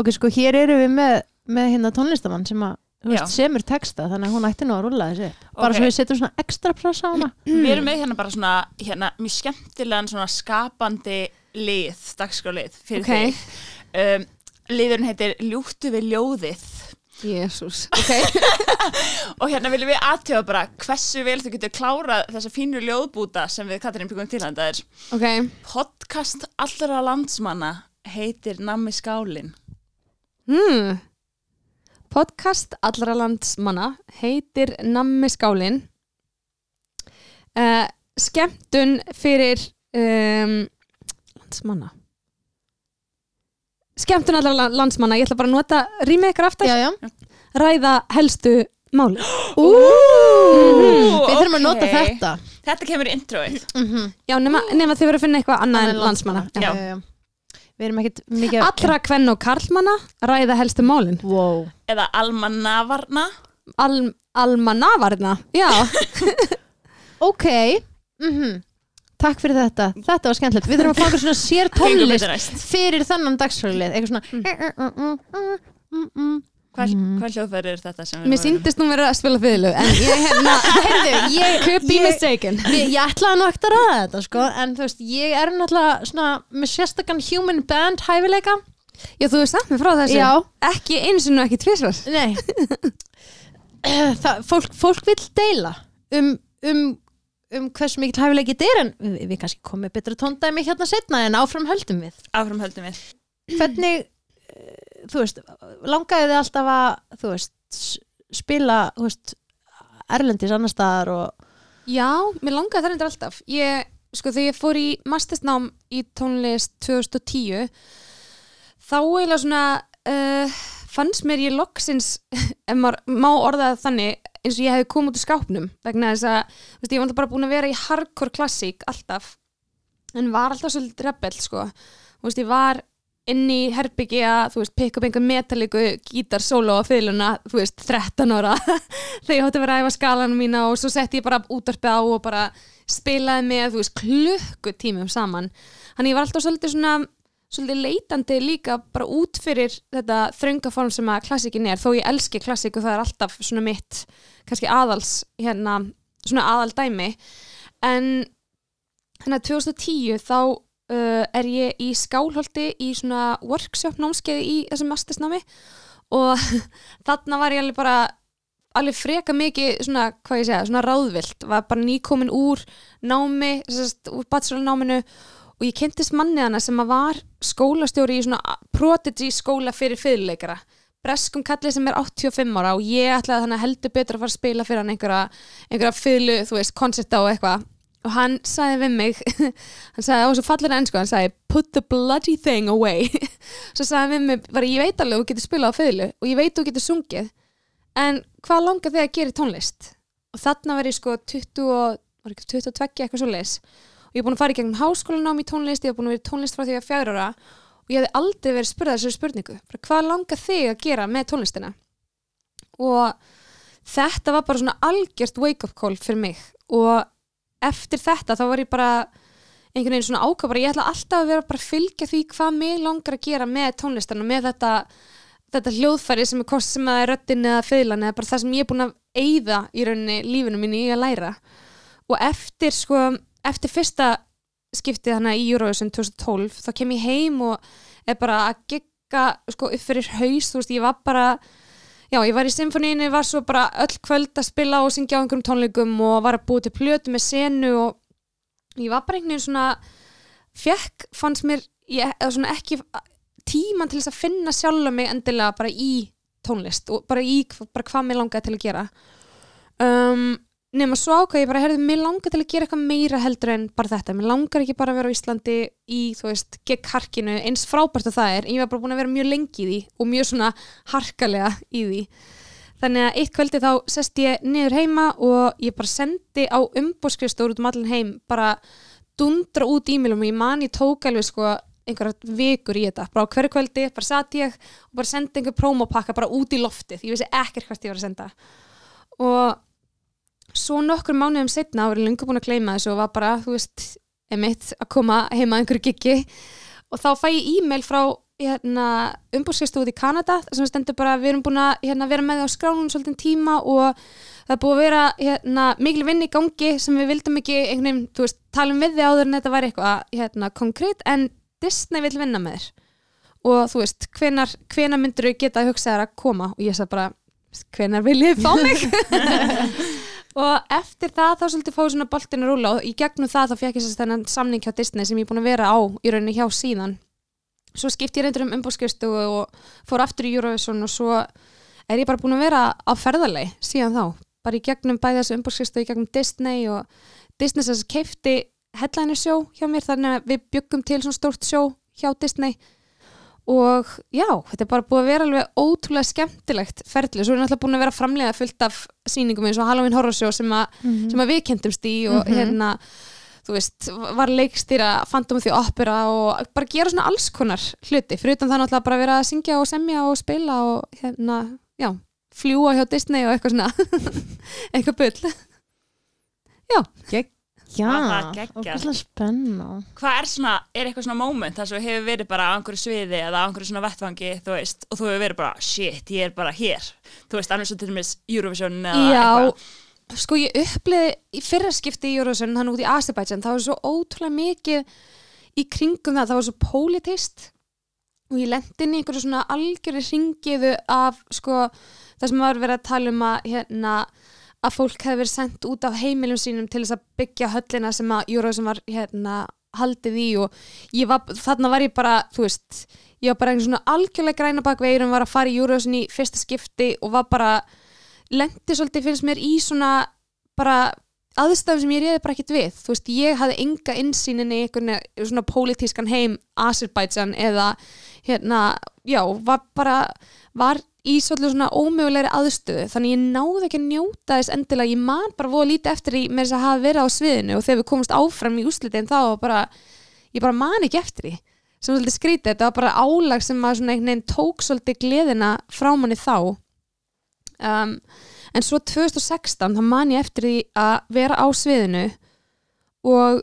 Ok, sko, hér eru við með, með hérna tónlistamann sem að. Veist, semur texta þannig að hún ætti nú að rúlla þessi upp. bara svo við setjum svona ekstra pressa á hana. Við erum með hérna bara svona hérna, mjög skemmtilegan svona skapandi lið, dagskrálið fyrir Ok. þig. Um, Liðurinn heitir Ljúttu við ljóðið. Jésús, ok. Og hérna viljum við aðtjóða bara hversu vel þú getur klárað þessa fínu ljóðbúta sem við Katrín byggum til handa er Podcast allra landsmanna heitir Nammi skálin hmm. Podcast allra landsmanna heitir Nammi skálin. Uh, skemmtun fyrir um, landsmanna. Skemmtun allra la- landsmanna ég ætla bara að nota rýmið ykkur aftur. Já, já, ræða helstu máli. Ú, við þurfum að nota þetta. Þetta kemur í introið. Mm já, nema, nema þið verður að finna eitthvað annað en landsmanna. já. Já. Já, já. Við erum ekkit mikið allra kvenn og karlmanna ræða helstu málin. Wow. Eða Almannavarna? Al, almanavarna já, Ok. Mm Takk fyrir þetta, þetta var skemmtilegt. Við þurfum að fá okkur svona sér tónlist fyrir þennan dagsfjörlið eitthvað svona mm. Hvað, hvað hljóðfæri er þetta sem við mér síndist nú verið að spila fiðlu en ég hérna Heyrðu, ég, could be ég, mistaken. ég, ég ætlaði nú ekkert að ræða þetta sko, en þú veist, ég er náttúrulega svona með sérstakann human band hæfileika já, þú veist sagt mér frá þessu. Já. ekki eins og nú ekki tvisvar. Nei. Það, fólk, fólk vil deila um, um, um hversu mikill hæfileiki þetta er en við, við kannski komum með betra tóndæmi hérna setna en áfram höldum við. Áfram höldum við. Hvernig eh, þú veist, langaði þið alltaf að þú veist, spila þú veist, erlendis annar staðar og já, mér langaði það reyndar alltaf. Ég, sko, þegar ég fór í mastersnám í tónlist 2010 þá eiginlega svona uh, fannst mér ég loksins ef maður má orða það þannig eins og ég hefði komið út úr skápnum vegna þess að veist, ég var náttúrulega bara búin að vera í hardcore klassík alltaf en var alltaf svolítið rebel sko. veist, ég var inn í herbyggi að, þú veist, pikka upp einhver metalíku gítar, solo og fiðluna, þú veist, 13 ára þegar ég hótti að vera að æfa skalanum mína og svo setti ég bara útarpið á og bara spilaði með, þú veist, klukkutímum saman. Þannig ég var alltaf svolítið svona, svolítið leitandi líka bara út fyrir þetta þröngaform sem að klassikin er, þó ég elski klassik og það er alltaf svona mitt, kannski aðals, hérna, svona aðaldæmi, en að 2010 þá uh, er ég í skálholti í svona workshop námskeið í þessum mastersnámi. Og þarna var ég alveg bara alveg freka mikið svona, hvað ég segja, svona ráðvilt. Var bara nýkomin úr námi sérst, úr bachelornáminu og ég kynntist manni hana sem að var skólastjóri í svona prodigy skóla fyrir fyrirleikara breskum kalli sem er 85 ára og ég ætlaði þannig að heldur betur að fara að spila fyrir hann einhverja, einhverja fylgu, þú veist, koncerta og eitthvað. Og hann sagði við mig hann sagði á þessu fallir ennsku hann sagði put the bloody thing away. Svo sagði við mig, bara ég veit alveg þú getur spilað á fylgu og ég veit þú getur sungið en hvað langar þig að gera í tónlist? Og þarna var ég sko 20 og, var ekki 22 eitthvað svo leis og ég er búin að fara í gegnum háskólanám í tónlist ég er búin að vera í tónlist frá því að fjögur ára og ég hefði aldrei verið spurðað þessu spurningu. Hvað langar þig að gera með tónlistina? Og þetta var bara svona algjört wake up call fyrir mig. Og eftir þetta þá var ég bara einhvern veginn svona bara ég ætla alltaf að vera bara að fylgja því hvað mig langar að gera með tónlistan og með þetta, þetta hljóðfæri sem er kost sem að er röttin eða feylan eða bara það sem ég er búin að eyða í rauninni lífinu mínu í að læra. Og eftir sko, eftir fyrsta skiptið hana í Eurovision 2012 þá kem ég heim og er bara að gegga sko upp fyrir haus þú veist ég var bara já ég var í symfóníinu, var svo bara öll kvöld að spila og syngja á einhverjum tónleikum og var að búa til plötu með senu og ég var bara einhvern veginn svona fekk, fannst mér ég, ekki tíman til þess að finna sjálf mig endilega bara í tónlist og bara í bara hvað mér langaði til að gera. Um, nema svo ákvað ég bara, herðu, mér langar til að gera eitthvað meira heldur en bara þetta, mér langar ekki bara að vera á Íslandi í, þú veist, gegn harkinu eins frábært að það er, en ég var bara búin að vera mjög lengi í því og mjög svona harkalega í því. Þannig að eitt kvöldi þá sest ég niður heima og ég bara sendi á umbóðskrifstóru út um allan heim bara dundra út e-mailum og ég man ég tók alveg sko einhverja vikur í þetta, bara á hverju kvöldi bara satt ég og bara sendi einhver promopakka bara út í loftið, ég vissi ekkert hvert ég var að senda. Og svo nokkur mánuðum setna árið lengur búin að kleima þessu og var bara, þú veist, emitt að koma heima einhverju giggi. Og þá fæ ég e-mail frá hérna, umbúrskistóð í Kanada sem stendur bara við erum búin að hérna, vera með á skránum svolítið tíma og það er búin að vera hérna, mikil vinn í gangi sem við vildum ekki einhvern veginn, þú veist, tala um við þig áður en þetta var eitthvað hérna, konkrétt en Disney vil vinna með þér. Og þú veist, hvenar, hvenar myndur þú geta að hugsa þér að koma? Og ég sagði bara, hvenar vil ég fá mig og eftir það þá svolítið fóðu svona boltinu rúla og í gegnum það þá fekk ég þess að samning hjá Disney sem ég er búin að vera á í rauninni hjá síðan. Svo skipt ég reyndur um umbúrskristu og fór aftur í Eurovision og svo er ég bara búin að vera á ferðarlei síðan þá, bara í gegnum bæði þessu umbúrskristu í gegnum Disney og Disney sem keifti headliner sjó hjá mér þannig að við byggum til svona stórt sjó hjá Disney og já, þetta er bara búið að vera alveg ótrúlega skemmtilegt ferli, svo er náttúrulega búin að vera framlega fullt af síningum eins og Halloween Horror Show sem, a, mm -hmm. sem að við kentumst í og mm -hmm. hérna, þú veist, var leikstýra Phantom of the Opera og bara gera svona alls konar hluti, fyrir utan það náttúrulega bara vera að syngja og semja og spila og hérna, já, fljúa hjá Disney og eitthvað svona eitthvað bull. Já, gegn Já, Var það geggjað? okkur spenna Hvað er svona, er eitthvað svona moment þar sem þú hefur verið bara á einhverju sviði eða á einhverju svona vettfangi, þú veist, og þú hefur verið bara, shit, ég er bara hér. Þú veist, annars svo til dæmis Eurovision eða Já, eitthvað. sko ég uppliði í fyrra skipti í Eurovision, hann út í Azerbaijan, það var svo ótrúlega mikið í kringum það, það var svo politist og ég lendi inn í einhverju svona algjörði ringiðu af sko það sem var verið að tala um að hérna að fólk hefði verið sendt út af heimilum sínum til þess að byggja höllina sem að Eurovision var hérna haldið í og var, þarna var ég bara, þú veist, ég var bara einhvern svona algjörlega græna bak veirum, var að fara í Eurovision í fyrsta skipti og var bara lendi svolítið finnst mér í svona bara aðstæðum sem ég reyði bara ekkert við. Þú veist, ég hafði enga insýnin í einhvern svona pólitískan heim Azerbaijan eða hérna, já, var bara var í svolítið svona ómögulegri aðstöðu. Þannig ég náði ekki að njóta þess endilega. Ég man bara voru lítið eftir í með þess að hafa verið á sviðinu og þegar við komumst áfram í úslitin þá bara, ég bara man ekki eftir því. Sem svolítið skrítið, þetta var bara álag sem að svona einhvern veginn tók svolítið gleðina frá manni þá. Um, en svo 2016 þá man ég eftir því að vera á sviðinu og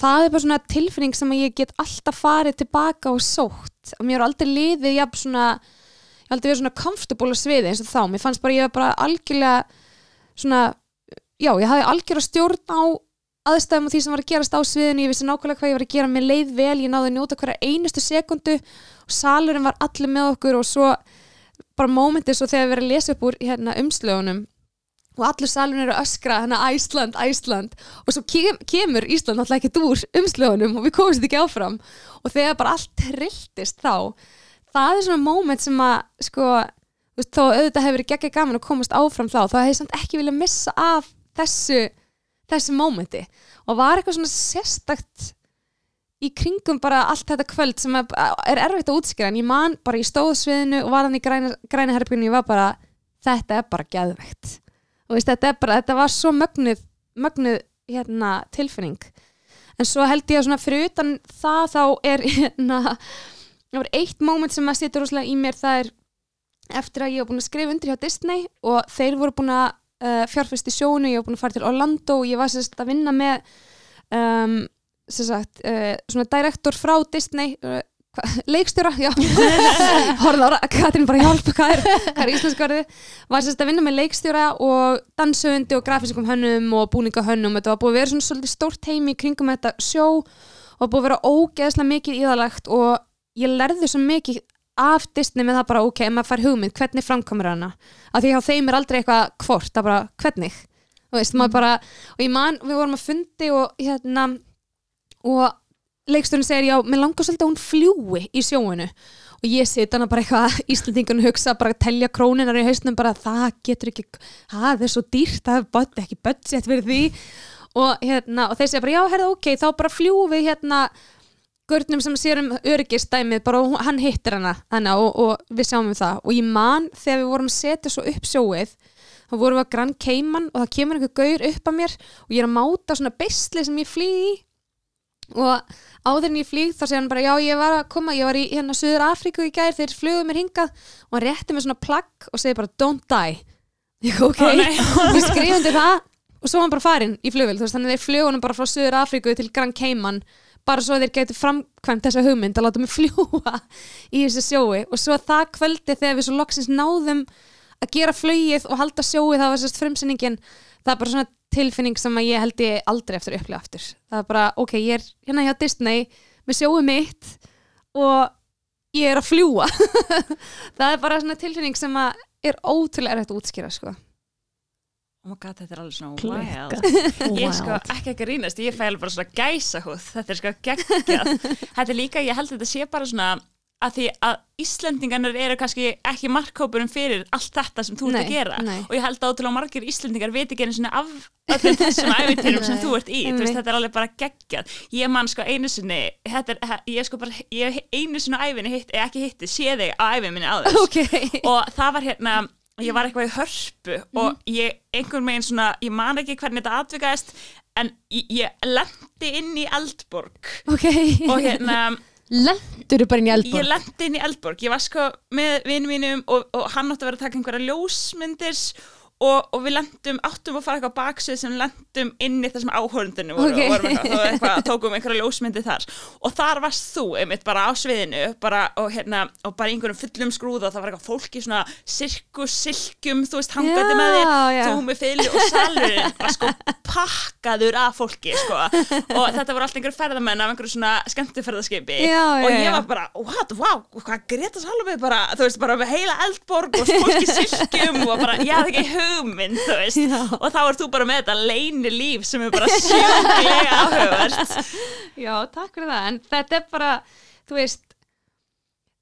það er bara svona tilfinning sem ég get alltaf farið tilbaka og sótt. Og mér er aldrei liðið jafn svona ég hef aldrei verið svona comfortable á sviði eins og þá. Mér fannst bara ég var bara algjörlega svona, já ég hafði algjörlega stjórn á aðstæðum og því sem var að gerast á sviðinu, ég vissi nákvæmlega hvað ég var að gera. Mér leið vel, ég náði að njóta hverja einustu sekundu og salurinn var allir með okkur og svo bara mómentið svo þegar við erum að lesa upp úr hérna, umslögunum og allur salurinn eru að öskra hérna Æsland, Æsland og svo kem, kemur Ísland alltaf ekkert úr umslögunum og við komumst ekki áfram. Og þegar bara allt trilltist þá það er svona moment sem að sko, þú veist, þó auðvitað hefur verið geggja gaman að komast áfram þá, þá hefði samt ekki vilja missa af þessu þessu momenti. Og var eitthvað svona sérstakt í kringum bara allt þetta kvöld sem er, er erfitt að útskýra en ég man bara í stóðsviðinu og var hann í græna, græna herbyggjum ég var bara, þetta er bara geðveikt. Og veist, þetta bara, þetta var svo mögnuð, mögnuð hérna, tilfinning. En svo held ég að fyrir utan það þá er hérna, eitt moment sem að sitja rosalega í mér það er eftir að ég var búin að skrifa undir hjá Disney og þeir voru búin að uh, fjárfæst í sjónu, ég var búin að fara til Orlando og ég var sérst að vinna með um, sagt, uh, svona direktor frá Disney hva, leikstjóra, já. Horfða á Katrin bara hjálp hvað er, hvað er íslensku orðið? Var sérst að vinna með leikstjóra og dansöfundi og grafiskum hönnum og búningahönnum þetta var búið að vera svona svolítið stórt heimi kringum þetta sjó og búið að vera ógeðslega mikið íðalegt og ég lærði svo mikið af Disney með það bara ok, ef maður fær hugmynd, hvernig framkomur hana? Af því að þeim er aldrei eitthvað hvort, það bara hvernig, veist, maður bara og ég man, við vorum að fundi og hérna og leiksturinn segir já, mér langar svolítið að hún fljúi í sjóinu. Og ég seti hana bara eitthvað Íslandingun hugsa, bara að telja króninar í hausnum bara það getur ekki, það er svo dýrt það er ekki budget fyrir því. Og hérna, og þeir segja bara já, herða ok þá bara fljúum við hérna gurnum sem sér um öryggistæmið bara hann hittir hana, hana og, og við sjáum um það. Og ég man þegar við vorum setja svo upp sjóið þá vorum við að grann keiman og það kemur einhver gaur upp að mér og ég er að máta svona beisli sem ég flýði og áður en ég flýð þá segja hann bara já ég var að koma, ég var í hérna Suður Afríku í gær þeir flugðu mér hingað. Og hann rétti mér svona plagg og segi bara don't die. Ég ok, ég skrifundi það og svo hann bara farin í flugvel þannig að þeir flugunum bara frá Suður Afríku til Gran Cayman bara svo þeir getur framkvæmt þessa hugmynd að láta mig fljúa í þessu sjói. Og svo það kvöldi þegar við svo loksins náðum að gera flögið og halda sjóið það var sérst frumsenningin það er bara svona tilfinning sem ég held ég aldrei eftir að upplifa aftur. Það er bara ok, ég er hérna hjá Disney með sjóið mitt og ég er að fljúa það er bara svona tilfinning sem er ótrúlega erfitt að útskýra sko. Oh my god, þetta er alveg svona wild. Ég sko ekki ekki rínast, ég fæl bara svona gæsa húð, þetta er sko geggjað. Þetta er líka, ég held að þetta sé bara svona að því að Íslendingarnir eru kannski ekki markkópurum fyrir allt þetta sem þú ert að gera nei. og ég held að ótrúlega margir Íslendingar veit ekki einu svona af öllum þessum æfintýrum sem þú ert í, þú veist þetta er alveg bara geggjað ég man sko einu sinni er, ég sko bara, ég einu sinni á æfinni hitt, ekki hitti, sé þig á æfinni minni þess okay. og það var hérna ég var eitthvað í hörpu mm. og ég einhvern veginn svona, ég man ekki hvernig þetta atvikaðist en ég, ég lendi inn í Eldborg okay. og hérna Lendur þú bara inn í Eldborg? Ég lendi inn í Eldborg, ég var sko með vinnum mínum og, og hann átti að vera að taka einhverja ljósmyndir og, og við lendum, áttum að fara eitthvað baksið sem lendum inn í þessum áhörndinu voru, okay. og eitthvað, eitthvað, tókum einhverja ljósmyndi þar og þar varst þú einmitt bara á sviðinu bara, og, hérna, og bara einhverjum fullum skrúða og það var eitthvað fólki svona sirkussilkjum, þú veist, hangandi með já. þú með fylg og salurinn var sko pakkaður af fólki sko. og þetta voru alltaf einhverju ferðamenn af einhverju svona skemmtifærðarskipi og ég var bara, what, wow, hvað Greta Salome bara, þú veist, bara með heila eldborg og fólki silkjum og bara, ekki hugmynd, þú veist. Já. og þá ert þú bara með þetta leini líf sem er bara sjúklega áhugavert. Já, takk fyrir það, en þetta er bara þú veist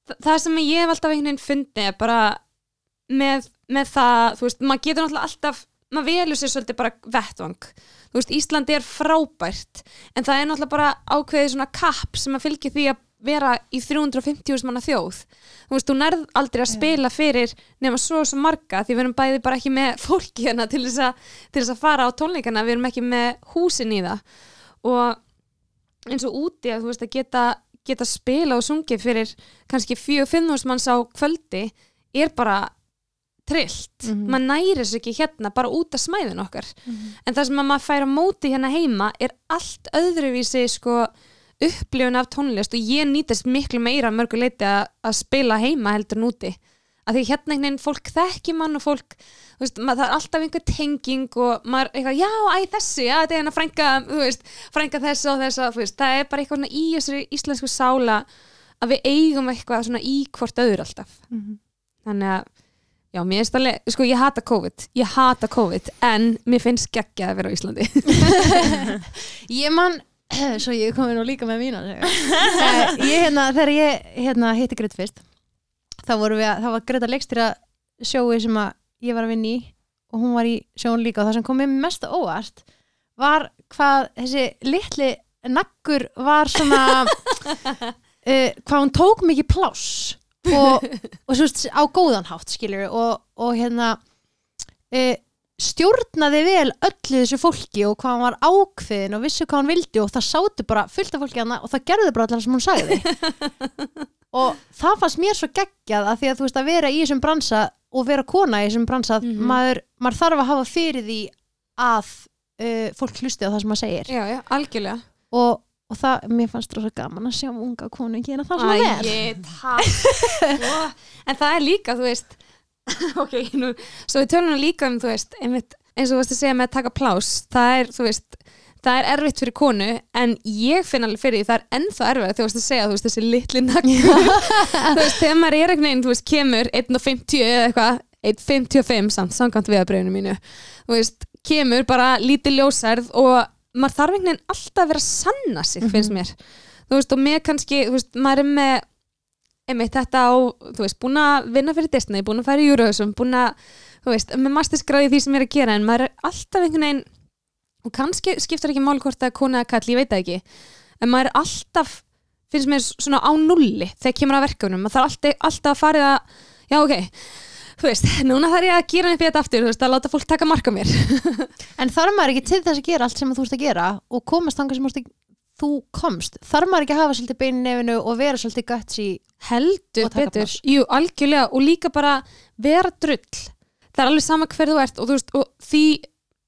þa- það sem ég hef alltaf einhvern veginn fundið er bara með, með það, þú veist, maður getur náttúrulega alltaf maður velur sér svolítið bara vettvang. Þú veist, Íslandi er frábært en það er náttúrulega bara ákveðið svona kapp sem að fylgja því að vera í 350 manna þjóð. Þú veist, þú nærð aldrei að spila fyrir nema svo og svo marga því við erum bæði bara ekki með fólki hérna til þess að, til þess að fara á tónleikana við erum ekki með húsin í það. Og eins og úti að þú veist að geta, geta spila og sungið fyrir kannski 4-5 manns á kvöldi er bara trillt, Mhm. maður næri þessu ekki hérna bara út af smæðin okkar. En það sem að maður fær á móti hérna heima er allt öðruvísi sko upplifun af tónlist og ég nýtist miklu meira að mörgu leiti að, að spila heima heldur en úti. Að því hérna einhvern veginn fólk þekki mann og fólk þú veist, maður, það er alltaf einhver tenging og maður eitthvað, já, æ, þessi, já, þetta er hérna frænka, þú veist, frænka þessa og þessa, þú veist, það er bara eitthvað svona í þessari íslensku sála að við eigum eitthvað svona í hvort öður alltaf. Þannig að, já, mér finnst alveg, sko, ég hata COVID ég hata COVID, en mér finnst geggja að vera á Íslandi. Ég man, svo ég komi nú líka með mína ég hérna, þegar ég hérna, hitti Grit fyrst þá að, það var Greta Leikstýra sjói sem að ég var að vinna í og hún var í sjóun líka. Og það sem kom mér mest óvart var hvað þessi litli naggur var svona uh, hvað hún tók mikið pláss og, og svo veist, á góðan hátt skilur og, og hérna uh, stjórnaði vel öllu þessu fólki og hvað hann var ákveðin og vissi hvað hann vildi og það sátu bara fullt af fólki hana og það gerði bara allar sem hún sagði. Og það fannst mér svo geggjað að því að þú veist að vera í þessum bransa og vera kona í þessum bransa mm Mhm. maður, maður þarf að hafa fyrir því að uh, fólk hlusti á það sem maður segir. Já, já, algjörlega. Og, og það, mér fannst það svo gaman að sjá unga konu gera það svona vel Æ, takk En það er líka, þú veist Ok, nú Svo við tölum líka um, þú veist einmitt, eins og þú veist að segja með að taka plás það er, þú veist Það er erfitt fyrir konu en ég finn alveg fyrir því það er ennþá erfitt þegar þú veist að segja þú veist þessi litli naggur þú veist þegar maður er einhvern veginn þú veist kemur 1.50 eða eitthvað 1.55 samt samkvæmt viðabröðinu mínu þú veist kemur bara lítið ljósærð og maður þarf einhvern veginn alltaf að vera að sanna sig finnst mér. Þú veist og með kannski þú veist maður er með einmitt þetta á þú veist búin að vinna fyrir Disney búin að fara í Eurovision búin að þú veist með masterskráði því sem ég er að gera en maður er alltaf einhvern veginn og kannski skiptir ekki það er kona eða kall, ég veit það ekki en maður er alltaf, finnst mér svona á nulli þegar kemur að verkefnum maður þarf alltaf, alltaf að fara í að já ok, þú veist, núna þarf ég að gera í þetta aftur, þú veist, að láta fólk taka marka mér. En þarf maður ekki til þess að gera allt sem þú ert að gera og komast þangað sem þú ert að- þú komst þarf maður ekki að hafa svolítið bein í nefinu og vera svolítið gutsy heldur Og taka betur, jú, algjörlega og líka bara vera drull. Það er alveg sama hver þú ert og þú veist, og því,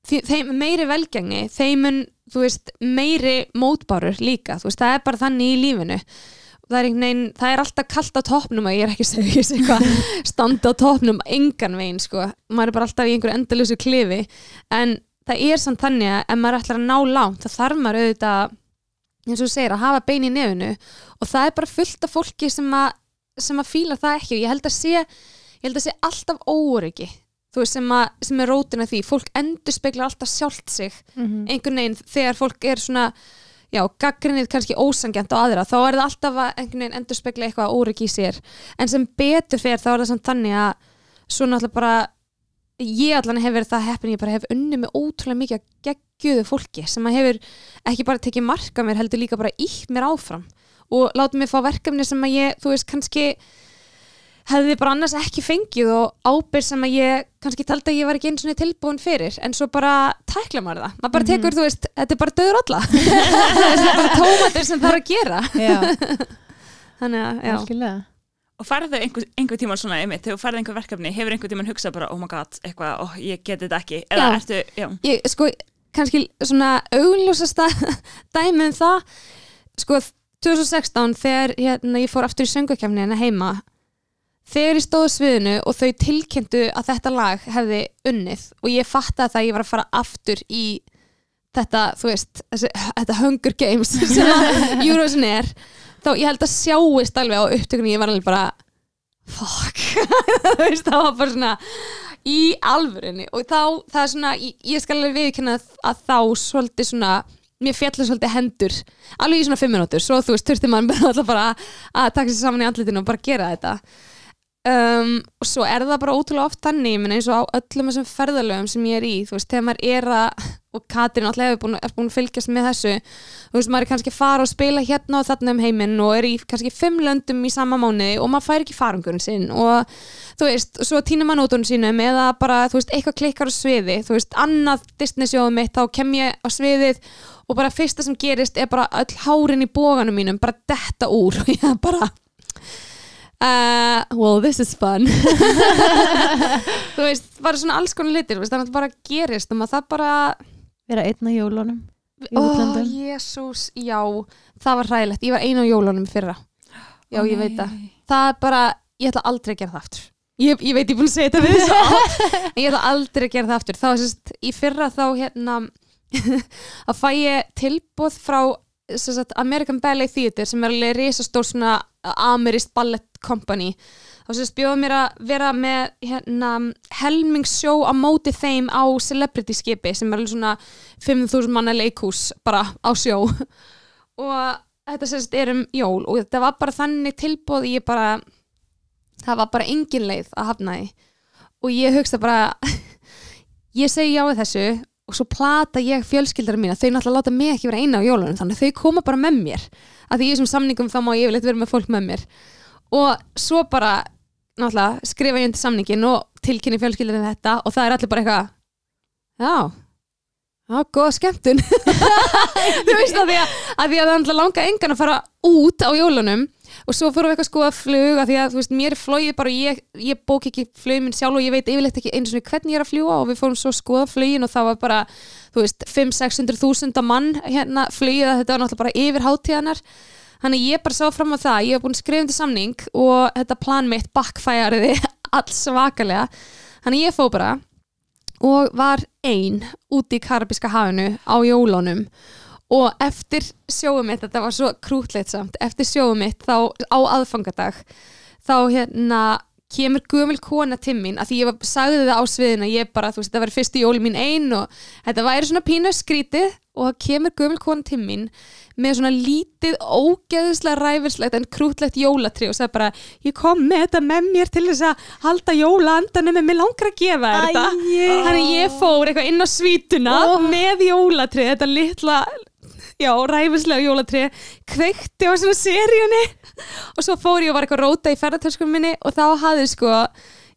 því þeim meiri velgengni, þeim mun þú veist, meiri mótbárur líka, þú veist, það er bara þannig í lífinu. Það er veginn, það er alltaf kallt á toppnum og ég er ekki sé eitthvað standa á toppnum, engan veginn sko. Maður er bara alltaf í einhverju endalösu klifi. En það er samt þannig að ef maður ætlar að ná langt, það þarf maður auðvitað eins og þú segir, að hafa bein í nefinu og það er bara fullt af fólki sem að, sem að fíla það ekki. Og ég held að sé, ég held að sé alltaf óryggi veist, sem, að, sem er rótina því. Fólk endur speklar alltaf sjálft sig einhvern veginn. Þegar fólk er svona já, gaggrinnið kannski ósangjant á aðra þá er það alltaf að einhvern veginn endur spekla eitthvað óryggi í sér. En sem betur fer þá er það samt þannig að svo náttúrulega bara ég allan hef verið það heppin ég bara hef unni með ótrúlega mikið að geggjöðu fólki sem að hefur ekki bara tekið marka mér heldur líka bara ítt mér áfram og látið mér fá verkefni sem að ég, þú veist, kannski hefði bara annars ekki fengið og ábyrð sem að ég kannski taldi að ég var ekki eins og tilbúin fyrir. En svo bara tækla maður það. Maður bara tekur, þú veist, þetta er bara döður alla þetta er bara tómatur sem þarf að gera. Já, algjörlega Og færðu einhver, einhver tíman svona einmitt, þegar þú færðu einhver verkefni, hefur einhver tíman hugsað bara, oh my god, eitthvað, oh, ég geti þetta ekki, eða Já. ertu, já, ég, sko, kannski svona augljósasta dæmi um það sko, 2016 þegar hérna, ég fór aftur í söngukefni hérna heima þegar ég stóð sviðinu og þau tilkynntu að þetta lag hefði unnið og ég fattaði það að ég var að fara aftur í þetta, þú veist, þessi, þetta Hunger Games sem Eurovision er þá ég held að sjáist alveg á upptökunni ég var alveg bara fuck, það var bara svona í alvörinni og þá, það er svona, ég, ég skal alveg viðkynna að þá svolítið svona mér fjallar svolítið hendur. Alveg í svona fimm minútur, svo þú veist, þurfti mann bara bara að taka sér saman í andlitinu og bara gera þetta. Um, og svo er það bara ótrúlega oft þannig ég meina eins og á öllum þessum ferðalögum sem ég er í, þú veist, þegar maður er að og Katrin alltaf hefur búin, búin að fylgjast með þessu. Þú veist, maður er kannski að fara og spila hérna og þarna um heiminn og er í kannski fimm löndum í sama mánuði og maður fær ekki farangurinn sinn. Og þú veist, svo týnir maður nótunum sínum eða bara, þú veist, eitthvað klikkar á sviði. Þú veist, annað Disney sjóðum mitt þá kem ég á sviðið og bara fyrsta sem gerist er bara öll hárin í bóganum mínum bara detta úr og ég bara Uh, well this is fun. Þú veist, bara svona alls konar litir þannig að það bara gerist og maður það bara vera einn á jólunum Ó, útlöndum. jésús, já það var hræðilegt, ég var einu á jólunum í fyrra. Já, ég veit það. Það er bara, ég ætla aldrei að gera það aftur. Ég, ég veit, ég er búin að segja þetta við svo oft, en ég ætla aldrei að gera það aftur. Þá sérst, í fyrra þá hérna að fæ ég tilbúð frá sérst, American Ballet Theatre sem er alveg risastór svona amerist ballet company þá sérst bjóða mér að vera með hérna helmingssjó á móti þeim á celebrity skipi sem er alveg svona 5.000 manna leikhús bara á sjó. Og þetta sérst er um jól og þetta var bara þannig tilbúð ég bara það var bara engin leið að hafna því. Og ég hugsta bara ég segi já við þessu og svo plata ég fjölskyldara mína þau náttúrulega láta mig ekki vera eina á jólunum þannig að þau koma bara með mér. Að því í þessum samningum þá má ég yfirleitt vera með fólk með mér. Og svo bara náttúrulega skrifa ég undir samningin og tilkynni fjölskyldara þetta og það er allir bara eitthvað já Já, góða skemmtun. Þú veist að því að, að því að það langa engan að fara út á jólunum og svo fórum við eitthvað flug að því að þú veist, mér er flogið bara ég, ég bók ekki flugin minn sjálf og ég veit yfirleitt ekki eins og hvernig ég er að fljúa og við fórum svo að skoða flugin og það var bara, þú veist, 5-600 þúsunda mann hérna flugið að þetta var náttúrulega bara yfir hátíðanar þannig ég bara sá fram á það, ég hef búin skrifandi samning og þetta plan mitt backfæriði alls svakalega. Þannig ég fó bara og var ein úti í Karabíska hafinu á jólunum. Og eftir sjóum mitt, þetta var svo krútleit samt, eftir sjóum mitt þá á aðfangadag þá hérna kemur gömul kona til mín að því ég var, sagði það á sviðina ég bara, þú veist, þetta var fyrstu jóli mín ein og þetta væri svona pínu skrítið og það kemur gömul kona til mín með svona lítið ógeðislega ræfilslegt en krútlegt jólatri og sagði bara, ég kom með þetta með mér til þess að halda jólaandanum en mér langar að gefa þetta þannig ég fór eitthvað inn á svítuna Ó. með jólatri, þetta litla já, ræfislega jólatri kveikti á svona seríunni. Og svo fór ég og var eitthvað að róta í ferðartöskum minni og þá hafði sko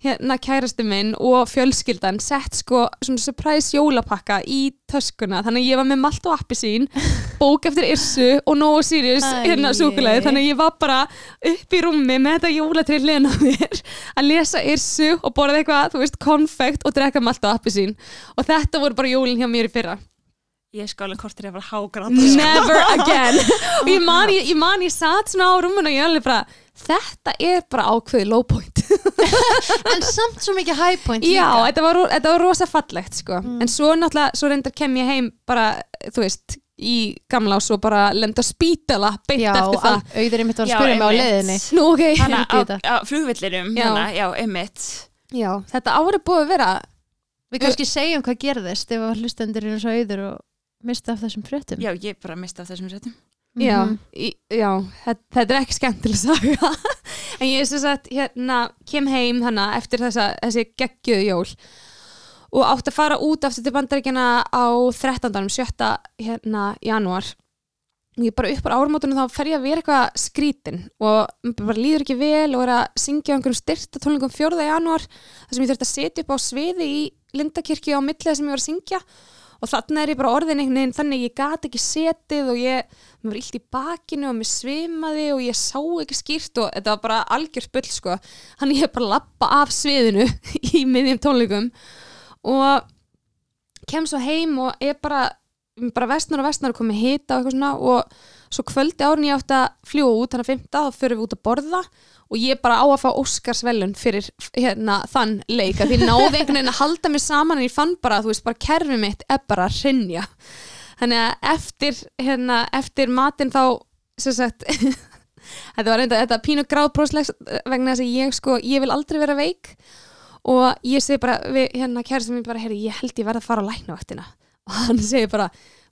hérna kærasti minn og fjölskyldan sett sko svona surprise jólapakka í töskuna. Þannig að ég var með malt og appisín bók eftir Irsu og Sirius Æi. hérna súkulega þannig að ég var bara upp í rúmi með þetta jólatri hlena mér að lesa Irsu og borða eitthvað, þú veist, konfekt og drekka malt og appisín og þetta voru bara jólin hjá mér í fyrra Ég skála kortir að fara hágrátt never again. Og ég man ég, ég, man, ég satt svona á rúmuna og ég alveg bara þetta er bara ákveði low point. En samt svo mikið high point já, þetta var, þetta var rosa fallegt sko. en svo náttúrulega, svo reyndar kem ég heim bara, þú veist í gamla og svo bara lenda á spítala beint já, eftir það. Auður einmitt var að spyrja mig á leiðinni. Nú, á, Fyrirgefðu á flugvillirum, Já. já, einmitt. Já, þetta árið búið að vera við kannski segjum hvað gerðist ef að hlustendur eru svo auður og mista af þessum fréttum Já, ég bara mista af þessum settum Já, Mhm. í, já þetta, þetta er ekki skemmtileg saga en ég er sem sagt hérna kem heim hana eftir þessa, þessi geggjöðu jól og átti að fara út aftur til bandaríkjana á 13. 7. hérna janúar og ég bara upp á árumótunum þá fer ég að vera eitthvað skrítin og bara líður ekki vel og er að syngja á einhverjum styrta tónlingum 4. janúar þar sem ég þurfti að setja upp á sviði í Lindakirkju á millið sem ég var að syngja og þannig er ég bara orðin einhvern veginn þannig ég gat ekki setið og ég mér var illt í bakinu og mér svimaði og ég sá ekki skýrt og þetta var bara algjör spull sko. Hann ég bara lappa af sviðinu í miðjum tónleikum og kem svo heim og ég bara bara vestnar og vestnar komið hita og eitthvað svona og svo kvöldi árin ég átti að fljúa út þannig að 15 þá fyrir við út að borða og ég bara á að fá Óskarsvelun fyrir hérna, þann leik að því náði einhvern veginn að halda mér saman en ég fann bara að þú veist bara kerfi mitt er bara að hrynja. Þannig að eftir, hérna, eftir matinn þá sem sagt þetta var reynda, þetta pínu gráðbróslegs vegna þess að ég sko, ég vil aldrei vera veik og ég segi bara við hérna kærastum mér bara, herri, ég held ég verð að fara á læknavaktina og hann segir bara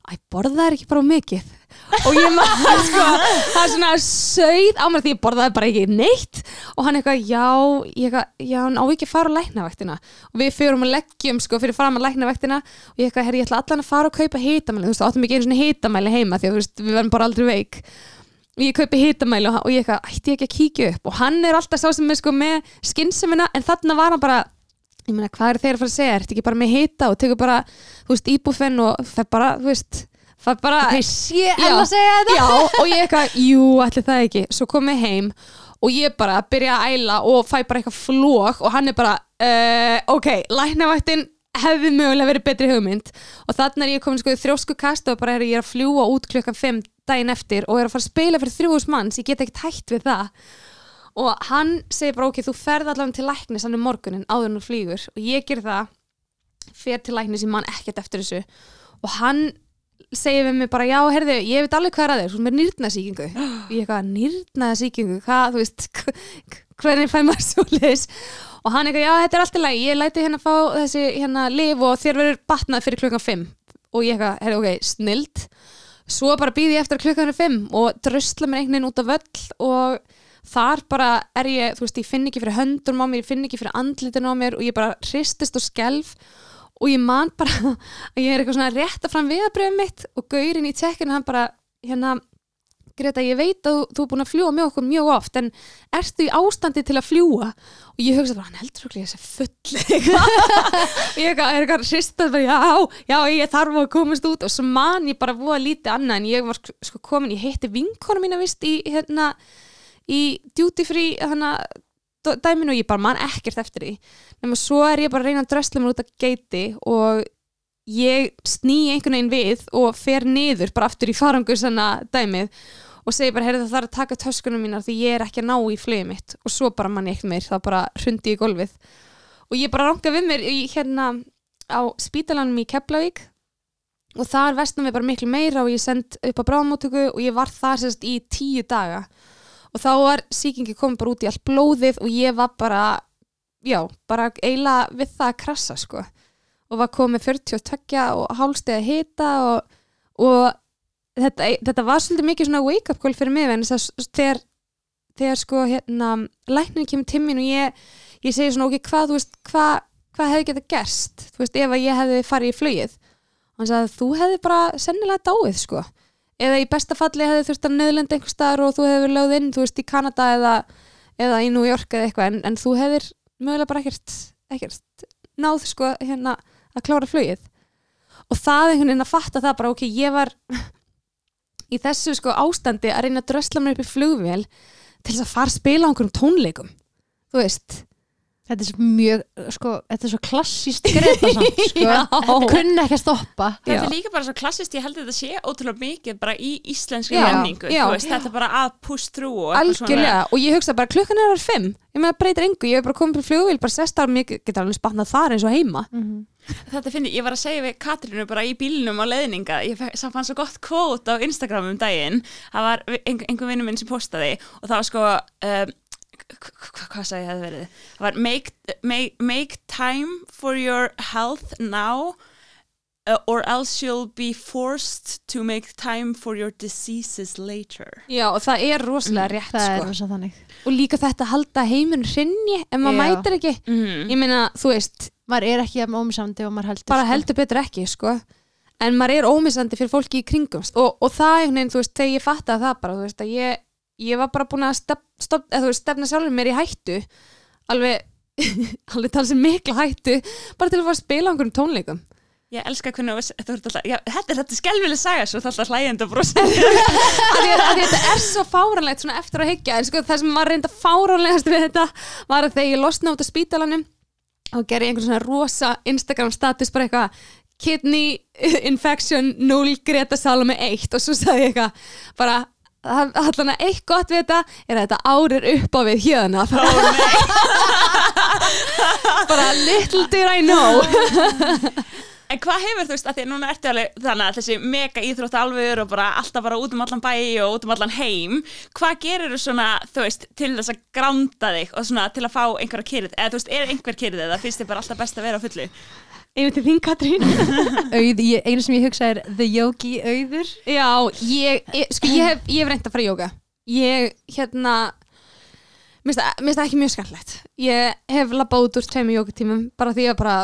æ, borðaði ekki bara mikið? Og ég maður sko það er svona sögð á mér því ég borðaði bara ekki neitt. Og hann eitthvað, já, ég eitthvað, já, hann á ekki að fara á læknavaktina. Og við fyrum að leggjum sko fyrir að læknavaktina. Og ég eitthvað, herri, ég ætla allan að fara og kaupa hitamæli. Þú veist, áttum ekki einu svona hitamæli heima því að veist, við verðum bara aldrei veik. Og ég kaupi hitamæli og, og ég eitthvað, ætti ekki að kíkja upp? Og hann er alltaf sá sem er sko með skynnsemina en þarna var hann bara ég meina, hvað er þeir að fara að segja, ertu ekki bara með hita og tekur bara, veist, íbúfenn og það bara, þú veist, það bara sé Já. ella að segja þetta. Já, og ég eitthvað, jú, ætli það ekki. Svo kom ég heim og ég bara byrja að æla og fæ bara eitthvað flók og hann er bara, uh, ok læknavættin hefði mögulega verið betri hugmynd. Og þannig er ég komin sko í þrjósku kast og bara er ég er að fljúa út klukkan 5 daginn eftir og er að fara að spila fyrir þrjúhús manns, ég get ekkert hætt við það. Og hann segir bara ok, þú ferð allavega til læknis hann um morgunin áður en þú flýgur. Og ég ger það fer til læknis ég man ekkert eftir þessu. Og hann segir við mig bara, já, herðu, ég veit alveg hvað er að þér, þú er með nýrnasíkingu og ég eitthvað, nýrnasíkingu, hvað, þú veist hvernig fæ maður svo leis og hann eitthvað, já, þetta er allt í lagi ég læti hérna fá þessi hérna lif og þér verður batnað fyrir klukkan 5 og ég eitthvað, herðu, ok, snild. Svo bara býði ég eftir að klukkan er 5 og drösla mér einhvern veginn út af völl og þar bara er ég, þú veist, ég finn ekki fyrir höndunum á mér, ég finn ekki fyrir andlitin á mér og ég bara hristist og skelf og ég man bara að ég er eitthvað svona rétt að fram viðabröðum mitt og gaurinn í tekkinu hann bara, hérna Greta, ég veit að þú, er búin að fljúa með okkur mjög oft en ertu í ástandi til að fljúa og ég hugsa bara, hann heldur okkur þessi full og ég er eitthvað hristað bara, já, já, ég þarf að komast út. Og svo man ég bara voða lítið annað en ég var sko komin, ég heitti vinkona mína vist í, hérna í duty free, hérna dæminu og ég bara man ekkert eftir því. Nema svo er ég bara að reyna að drösla mér út að geiti og ég sný einhvern veginn við og fer niður bara aftur í farangur svona dæmið og segi bara, heyrðu það þarf að taka töskunum mínar því ég er ekki að ná í flögið mitt. Og svo bara mann eitt meir, það bara hrundi í golfið og ég bara ranga við mér í, hérna á spítalanum í Keflavík og þar vestnum við bara miklu meira og ég send upp á bráðmótöku og ég var þar sérst í tíu daga og þá var síkingi komið bara út í allt blóðið og ég var bara já, bara eiginlega við það að krasa sko. Og var komið 42 og hálstegi að hita og, og þetta, þetta var svolítið mikið svona wake up call fyrir mig en þess að þegar, þegar sko hérna lækninu kemur timmin og ég, ég segi svona ok, hvað, veist, hvað hvað hefði getið gerst, þú veist, ef að ég hefði farið í flögið og hann sagði að þú hefði bara sennilega dáið sko eða í besta falli hefði þurft að nöðlenda einhver staðar og þú hefði lögð inn, þú veist, í Kanada eða, eða í New York eða eitthvað en, en þú hefðir mögulega bara ekkert, ekkert náð sko hérna að klára flögið og það einhvern veginn að fatta það bara ok, ég var í þessu sko ástandi að reyna að drösla mér upp í flugvél til þess að fara að spila á einhverjum tónleikum þú veist Þetta er svo mjög, sko, þetta er svo klassíst greita samt, sko, kunna ekki að stoppa. Þetta er líka bara svo klassist, ég held að þetta sé ótrúlega mikið bara í íslenski menningu, þú veist, þetta er bara að push through og eitthvað algjörlega og ég hugsa bara klukkan er að fimm ég með að breytir engu, ég hef bara komið í flugvél bara sest á mig, geta alveg spannað þar eins og heima. Þetta finnir, ég var að segja við Katrínu bara í bílnum á leiðninga, ég fann svo gott kvót á Instagram um daginn, það var einhver, einhver vinnu minn sem postaði og það var sko, um, hvað sagði hefði verið, það var make, make, make time for your health now uh, or else you'll be forced to make time for your diseases later. Já, og það er rosalega rétt Það er sko. rosa þannig. og líka þetta að halda heiminn hrinni ef maður mætir ekki Mm. ég meina, þú veist, Maður er ekki ómsamdi og maður heldur. bara sko. heldur betur ekki sko. en maður er ómissandi fyrir fólki í kringum og, og það einhvern veginn, þú veist, þegar ég fatta það bara, þú veist, að ég, ég var bara búin að stef, þú veist, stefna sjálfur mér í hættu alveg alveg tala sem mikla hættu bara til að fara að spila á einhverjum tónleikum. Ég elska hvernig þú ert alltaf, já, þetta er þetta skelvileg saga, svo það er alltaf hlægjandi og að þetta er svo fáranlegt svona eftir að hyggja en sko það sem var reynda fáranlegast við þetta var að þegar ég losna út af spítalanum og gerði einhvern svona rosa Instagram status bara eitthvað kidney infection 0 Greta Salome 1 og svo sagði ég eitthvað bara allan að eitt gott við þetta er að þetta árir upp á við hérna. Bara little did I know. En hvað hefur þú veist, að því núna ertu alveg þannig að þessi mega íþrótt alveg og bara alltaf bara út um allan bæ og út um allan heim, hvað gerir þú svona, þú veist, til þess að gránda þig og svona til að fá einhverja kyrð, eða þú veist, er einhver kyrð eða finnst þið bara alltaf best að vera á fullu? Einu til þín Katrín Auð, ég, einu sem ég hugsa er The Yogi auður. Já, ég, ég, sko, ég hef, hef reynd að fara í jóka Ég, hérna Mér finnst það- það ekki mjög skallett Ég hef labbað út úr tveimur jókatímum bara því að bara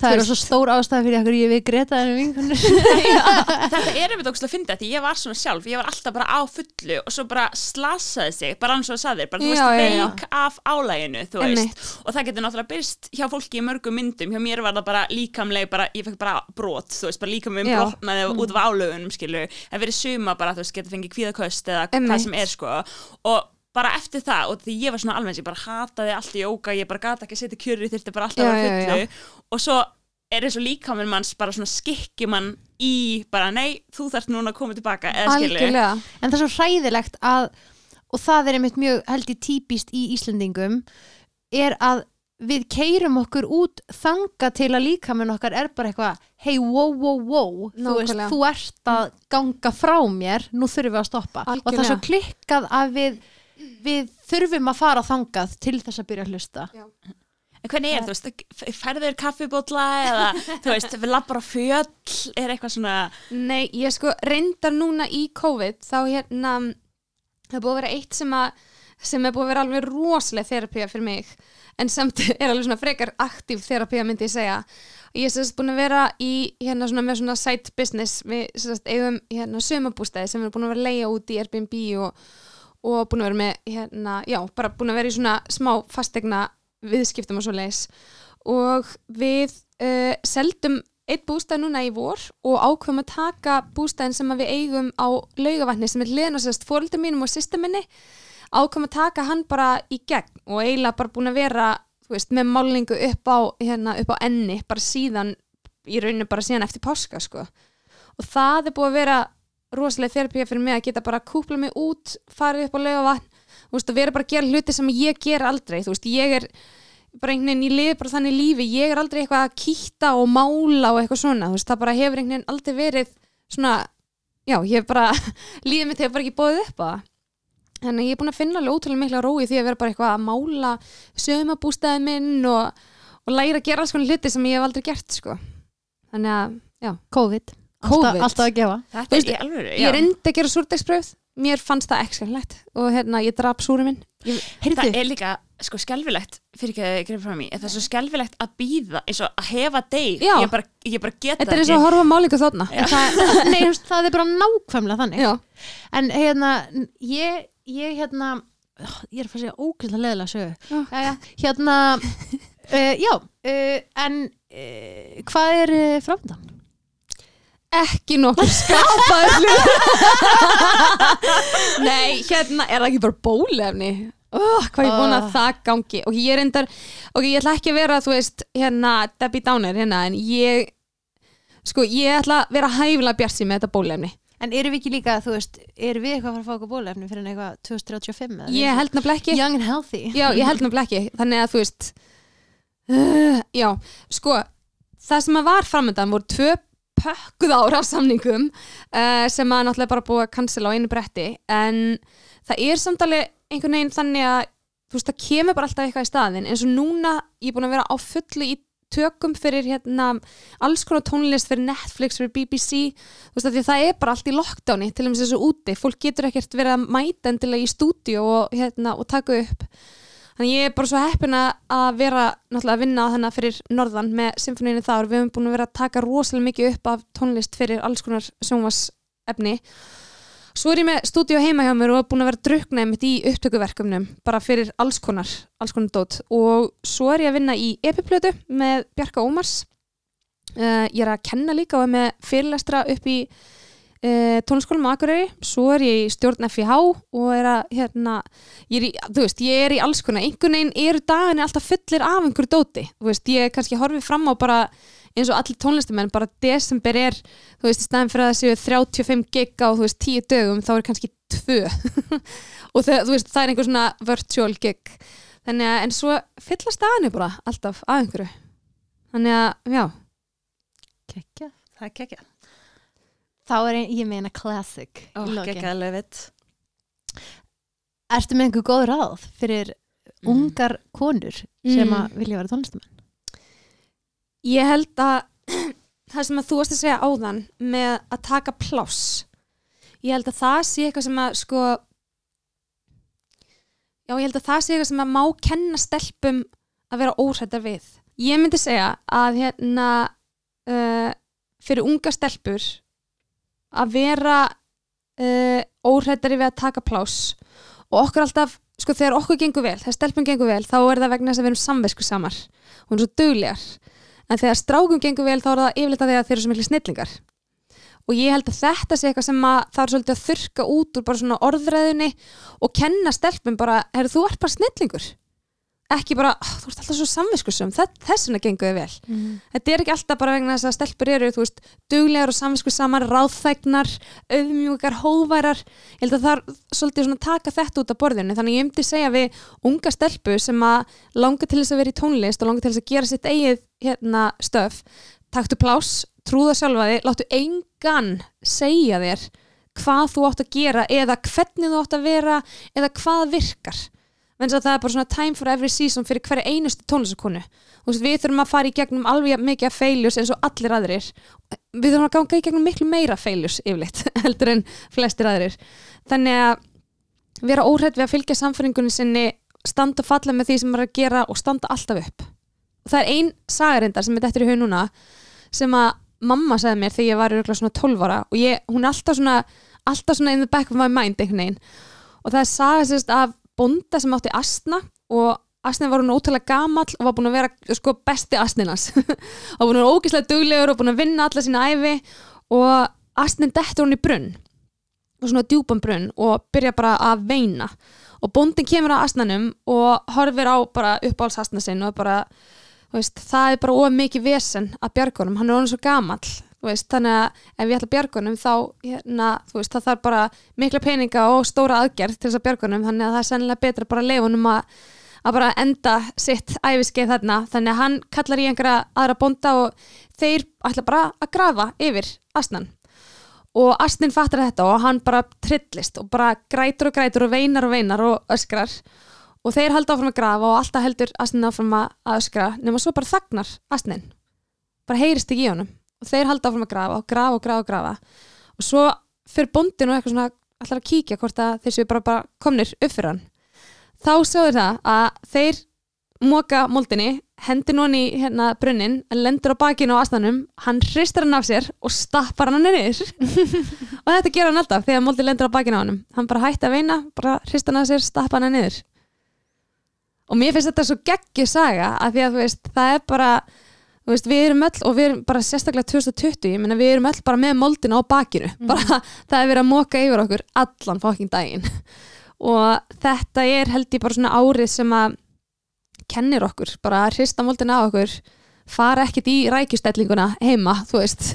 Það er svo stór ástæða fyrir okkur ég við Greta en vinkunir. Þetta er einmitt ógst að finna því ég var svona sjálf, ég var alltaf bara á fullu og svo bara slasaði sig, bara eins og það saðir, bara þú Já, veist, veik af álæginu, þú veist, Einmitt. og það getur náttúrulega byrst hjá fólki í mörgum myndum, hjá mér var það bara líkamleg, bara, ég fekk bara brot, þú veist, bara líkamleg Já. brotnaði út af álögunum, skilu, en verið suma bara, þú veist, bara eftir það, og því ég var svona alveg eins, ég bara hataði allt í jóka, ég bara gata ekki að setja kjöri, þurfti bara alltaf Já, að vera fullu og svo er eins og líkaminn manns bara svona skikki mann í bara nei, þú þarft núna að koma tilbaka Algjörlega. En það er svo hræðilegt að, og það er einmitt mjög held ég típist í Íslendingum, er að við keirum okkur út þanga til að líkaminn okkar er bara eitthvað hei, wow, wow, wow þú, veist, þú ert að ganga frá mér nú þurfum við að stoppa. Og það er svo Algjörlega. klikkað að við við þurfum að fara þangað til þess að byrja að hlusta. En hvernig er þú veist, færður kaffibólla eða þú veist, við lappar á fjöll er eitthvað svona Nei, ég sko reyndar núna í COVID þá hérna það er búið að vera eitt sem að sem er búið að vera alveg rosaleg þerapía fyrir mig en samt er alveg svona frekar aktív þerapía myndi ég segja. Ég er sérst búin að vera í hérna svona með svona side business við sérst eigum hérna sömabústæði sem við erum búin að vera leia út í Airbnb og, og búin að vera með hérna, já, bara búin að vera í svona smá fastegna viðskiptum og svo leis og við uh, seldum eitt bústæð núna í vor og ákveðum að taka bústæðin sem við eigum á laugavatni sem er sérst fóröldur mínum og sýsta minni ákveðum að taka hann bara í gegn og eiginlega bara búin að vera veist, með málningu upp á, hérna, upp á enni bara síðan, í rauninu bara síðan eftir páska sko. Og það er búið að vera rosalega þerapía fyrir mig að geta bara kúpla mig út farið upp á laugavatn, að vera bara að gera hluti sem ég ger aldrei, þú veist, ég er bara einhvern veginn, ég lifi bara þannig lífi. Ég er aldrei eitthvað að kýtta og mála og eitthvað svona, þú veist, það bara hefur einhvern veginn aldrei verið svona, já, ég hef bara lífið mitt hefur bara ekki bóðið upp á það. Þannig ég er búin að finna alveg ótrúlega mikla rói því að vera bara eitthvað að mála sögumabústæði minn og, og læra að gera alls konar hluti sem ég hef aldrei gert sko. þannig að, já. COVID, COVID. Alltaf, að gefa. Þetta Veist, er alveg, ég reyndi að gera súrdegsbröð mér fannst það ekskjönlegt og hérna, ég draf súri minn. Ég, Það er líka sko skelfilegt fyrir ekki að greið frá mér það er svo skelfilegt að býða eins og að hefa deg. Já. ég ég bara geta þetta er eins og að horfa málingu þarna. Það, nei, það er bara nákvæmlega þannig. Já, en hérna ég, ég hérna ég er að fara að segja ógæslega leðilega sögu. Já. Hérna uh, já, uh, en uh, hvað er framdann? Ekki nokkur skapaður hlut nei, hérna er það ekki bara bólefni oh, hvað ég vona að það gangi. Og ég er endar, ok, ég ætla ekki að vera þú veist, hérna, Debbie Downer hérna, en ég sko, ég ætla að vera hæfilega bjart með þetta bólefni En erum við ekki líka, þú veist, erum við eitthvað að fara að fá okkur bólefni fyrir en eitthvað 2035 eða ég held nefnilega ekki. Young and healthy. Já, ég held nefnilega ekki, þannig að þú veist uh, já, sko það sem að var framöndan voru tvö pökkuð ára samningum uh, sem að náttúrulega bara búið að cancela á einu bretti. En það er samtali einhvern veginn þannig að þú veist, það kemur bara alltaf eitthvað í staðin eins og núna, ég er búin að vera á fullu í tökum fyrir hérna alls konar tónlist fyrir Netflix, fyrir BBC þú veist, að það er bara allt í lockdowni til og með þessu úti, fólk getur ekkert verið að mæta endilega í stúdíu og, hérna, og taka upp þannig ég er bara svo heppin að vera náttúrulega að vinna þannig fyrir norðan með symfóníinu þar. Við höfum búin að vera að taka rosalega mikið upp af tónlist fyrir alls konar sjónvarsefni svo er ég með stúdíu heima hjá mér og er búin að vera drukna einmitt í upptökuverkefnum bara fyrir alls konar, alls konar dót. Og svo er ég að vinna í epiplötu með Bjarka Ómars. Uh, ég er að kenna líka og er með fyrirlestra upp í uh, tónskólum á Akureyri svo er ég í stjórn FIH og er að hérna, ég er í, þú veist, ég er í alls konar einhvern veginn eru daginni alltaf fullir af einhverju dóti, þú veist, ég kannski horfið fram á bara eins og allir tónlistamenn bara desember er, þú veist, í staðin fyrir að það séu 35 gig á, þú veist, 10 dögum þá er kannski 2 og það, þú veist, það er einhver svona virtual gig. Þannig að, en svo fyllast daginni bara alltaf af einhverju. Þannig að, já, Kekja, það er kekja Þá er ein, ég meina classic Ó, í lokin. Ertu með einhver góð ráð fyrir ungar konur sem Mm. að vilja vera tónlistamenn? ég held að það sem að þú varst að segja áðan með að taka pláss ég held að það sé eitthvað sem að sko já, ég held að það sé eitthvað sem að má kenna stelpum að vera óhrættar við ég myndi segja að hérna uh, fyrir unga stelpur að vera uh, óhrættari við að taka pláss. Og okkur alltaf, sko þegar okkur gengur vel þegar stelpum gengur vel, þá er það vegna þess að við erum samvisku samar og erum svo duglegar. En þegar strákum gengur vel þá er það yfirleitt að því að þeir eru svo miklu snillingar. Og ég held að þetta sé eitthvað sem að það er svolítið að þurka út úr bara svona orðræðinni og kenna stelpum bara, herru þú ert bara snillingur ekki bara, "Ah, þú ert alltaf svo samviskusum þess vegna gengur þið vel. Mm. þetta er ekki alltaf bara vegna þess að stelpur eru þú veist, duglegar og samviskusamar ráðþægnar, auðmjúkar hóværar, ég held að það er svolítið svona taka þetta út af borðinu, þannig ég myndi segja við unga stelpu sem að langa til þess að vera í tónlist og langa til þess að gera sitt eigið hérna stöf taktu plás, trúða sjálfa þig láttu engan segja þér hvað þú átt að gera eða hvernig þú átt að vera eða hvað virkar menn að það er bara svona time for every season fyrir hverja einustu tónlistakonu við þurfum að fara í gegnum alveg mikið failures eins og allir aðrir. Við þurfum að ganga í gegnum miklu meira failures yfirleitt heldur en flestir aðrir. Þannig að vera óhrætt við að fylgja samfæringunni sinni standa og falla með því sem maður er að gera og standa alltaf upp. Og það er ein sagarindar sem er dettur í hug núna sem að mamma sagði mér þegar ég var örugglega svona 12 ára og ég, hún er alltaf svona alltaf svona in the back of my mind og það er saga sérst af bonda sem átti astna og astnin var hún ótrúlega gamall og var búin að vera sko besti astninas og búin að vera ógislega duglegur og búin að vinna alla sína æfi og astnin dettur hún í brunn og svona djúpan brunn og byrja bara að veina. Og bóndin kemur að astnanum og horfir á bara uppáhaldsastna sinn og bara, veist, það er bara of mikið vesen að bjargunum, hann er svo gamall veist, þannig að ef ég ætla að bjargunum þá, hérna, veist, það þarf bara mikla peninga og stóra aðgerð til þess að bjargunum, þannig að það er sennilega betra bara að leifa honum að, að bara enda sitt æfiskeið þarna, þannig að hann kallar í einhverja aðra bónda og þeir ætla bara að grafa yfir astnan og Astnin fattar þetta og hann bara trillist og bara grætur og grætur og veinar og veinar og öskrar. Og þeir halda áfram að grafa og alltaf heldur Astnin áfram að öskra nema svo bara þagnar Astnin bara heyrist ekki í honum og þeir halda áfram að grafa og grafa og grafa og grafa. Og svo fyrir bóndin og eitthvað svona allar að kíkja hvort að þeir séu bara, bara komnir upp fyrir hann. Þá sjáður það að þeir móka moldinni hendir í hérna brunnin lendur á bakinu á asnanum hann hristar hann af sér og stappar hann niður. Og þetta gera hann alltaf þegar moldin lendur á bakinu á hann hann bara hætti að veina, bara hristar hann af sér stappar hann niður. Og mér finnst þetta svo geggjur saga af því að þú veist, það er bara veist, við erum öll og við erum bara sérstaklega 2020, ég meina við erum öll bara með moldina á bakinu, bara það er verið að móka yfir okkur allan fokking daginn. Og þetta er held ég bara svona árið sem að kennir okkur, bara að hrista moldina á okkur fara ekkert í rækjustellinguna heima, þú veist.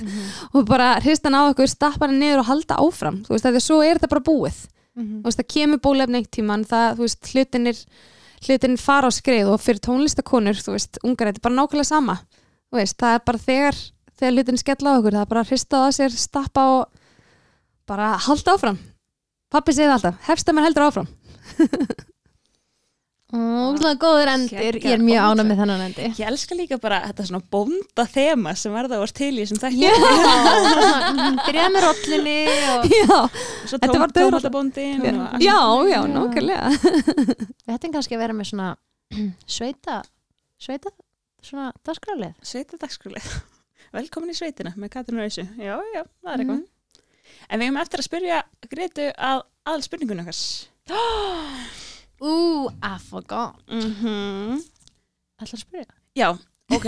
Og bara hrista hann á okkur, stappa hann niður og halda áfram, þú veist, þegar svo er þetta bara búið. Þú veist, það kemur bólefni eitt tíman það, þú veist, hlutinir hlutinir fara á skrið og fyrir tónlistakonur þú veist, ungar, þetta er bara nákvæmlega sama veist, það er bara þegar þegar hlutin skella á okkur, það er bara að hrista það á sér stappa og bara halda áfram. Pappi segði það alltaf, hefsta mér heldur áfram. Ógæslega góður endir, ég er mjög ánað með þennan endi Ég elska líka bara þetta svona bónda þema sem verða úr til í sem þætti. Já, byrjaði með rollinni og já, Svo Þetta tómatabóndin og- já, já, nákvæmlega. Við hættum kannski að vera með svona sveita sveita, svona dagskrálið Sveita dagskrálið Velkomin í sveitina með Katrin Rauðsu Já, já, það er eitthvað. Mhm. En við hefum eftir að spyrja Gretu að aðal spurningun okkar. Ú, I forgot. Mm -hmm. Ætlar að spyrja? Já, ok,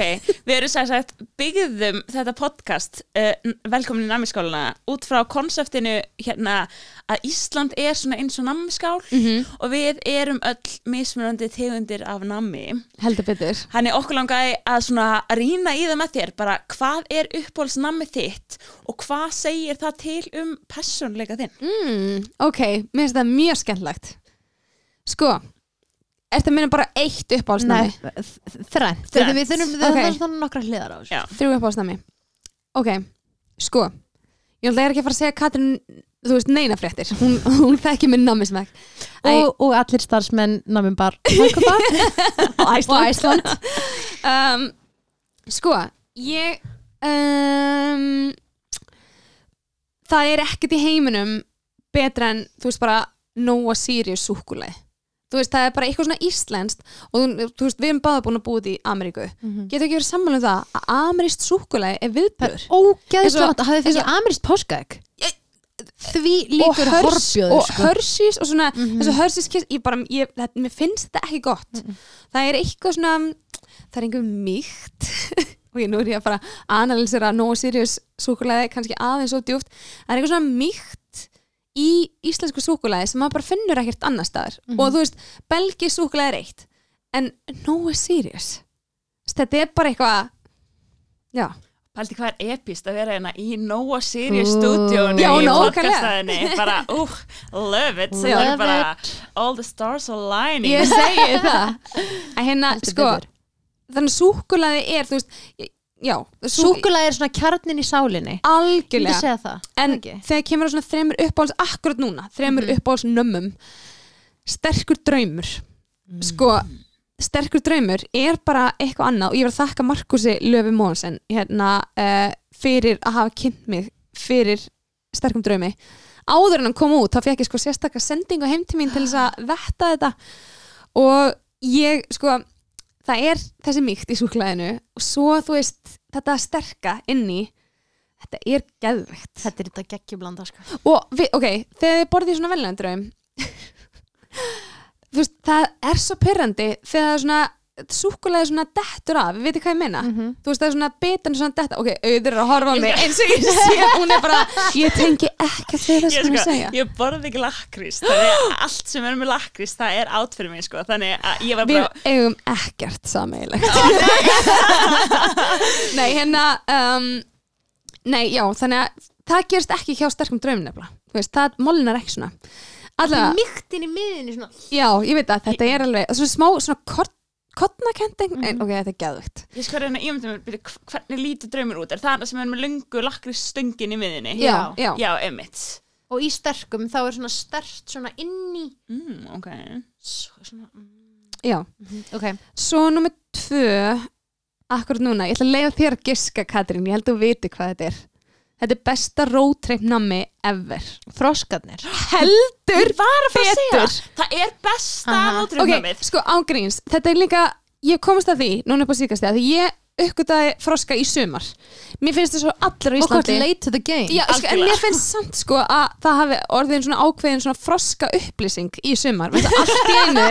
við erum sætt sagt byggðum þetta podcast uh, velkomin í namiskáluna út frá konseptinu hérna að Ísland er svona eins og namiskál Mhm. og við erum öll mismunandi tegundir af nami heldur betur Þannig okkur langaði að svona rýna í það með þér bara hvað er uppbólsnamið þitt og hvað segir það til um personleika þinn? mm, ok, mér finnst það mjög skemmtlegt sko ertu að minna bara eitt Nei, uppáhaldsnami Þrennt. Þegar Við þurfum við Ok. þurfum þannig nokkra hliðar á þessu. Þrjú uppáhaldsnami. Ok, sko ég ætla ekki að fara að segja Katrin þú veist, neina fréttir, hún, hún þekki minn namismæk og, og allir starfsmenn námum bara og og Æsland um, sko ég um, það er ekkert í heiminum betra en þú veist bara Nóa Sirius súkuleg þú veist það er bara eitthvað svona íslenskt og þú, veist við erum báða búin að búið í Ameríku. Getur ekki verið sammála um það að amerískt súkuleg er viðbjör? Ógæðislega Eins og- vant að hafi eins og- fengið amirist páskaegg Því og, líkur hörs, horfjóður og sko. hörsís og svona Mhm. þessu hörsís ég bara, ég, þetta, mér finnst þetta ekki gott. Það er eitthvað svona það er einhver mýkt. Og ég nú er ég að fara að analysera Nóa Sirius súkulæði kannski aðeins svo djúft það er eitthvað svona mýkt í íslensku súkulæði sem maður bara finnur ekkert annar staðar. Mhm. og þú veist, belgi súkulæði er eitt en Nóa Sirius þetta er bara eitthvað já, Paldi hvað er epist að vera hérna í Nóa Sirius Ú. stúdíónu Já, í podcastæðinni? Bara, uh, love it. Love er bara, it. all the stars aligning. Ég segi það. Að hérna, sko þannig súkulæði er, þú veist já, sú- Súkulega er svona kjarnin í sálinni. Algjörlega. það en ekki? þegar kemur á svona þremur uppáhalds akkurat núna, þremur Mhm. uppáhalds nömmum sterkur draumur. Sko, sterkur draumur er bara eitthvað annað og ég var að þakka Markusi Löfi Mónsen hérna uh, fyrir að hafa kynnt mig fyrir sterkum draumi. Áður en hann kom út þá fekk ég sko sérstakka sendingu heim til mín til þess að vetta þetta. Og ég sko það er þessi mýkt í súklaðinu og svo þú veist þetta sterka inni þetta er geðvegt Þetta er þetta geggjublanda sko. og við, ok, þegar þið borðið svona veljandraum þú veist, það er svo pyrrandi þegar það er svona súkulega svona dettur af, við veitir hvað ég meina. Mhm. þú veist það er svona bitan svona detta ok, auður er að horfa á mig eins og ég sé hún er bara, ég tengi ekki að það Ég, sem ég sko, segja. ég borði ekki lakrís allt sem er með lakrís það er átt fyrir mig sko. ég var við bara eigum ekkert sameigilegt nei, hérna um, nei, já, þannig að það gerist ekki hjá sterkum draum nefnilega. Þú veist, það molinar ekki svona. Mýktin í miðinni já, ég veit að þetta er alveg svona smá, svona kort kottnakending, en ok, þetta er geðvegt ég sko reyna að ímynda mér hvernig lítur draumur út? Er það það sem er með löngu lakrís stöngin í miðinni já, já, já. Emitt Og í sterkum þá er svona stert svona inni mm, ok. Svo- svona, mm, já. Ok. Svo nummer tvö akkurat núna, ég ætla að leiða þér að giska Katrín, ég held að þú viti hvað þetta er þetta er besta roadtrip nammi ever. Froskarnir? Heldur að að betur. það. Er besta Aha. ok, sko ángríns, þetta er líka ég komast að því, núna upp á síkast því ég uppgötaði froska í sumar. Mér finnst það svo allir á Og hvort Íslandi. late to the game. Já, sko, en mér finnst samt sko að það hafi orðin svona ákveðin svona froska upplýsing í sumar. Allt í einu,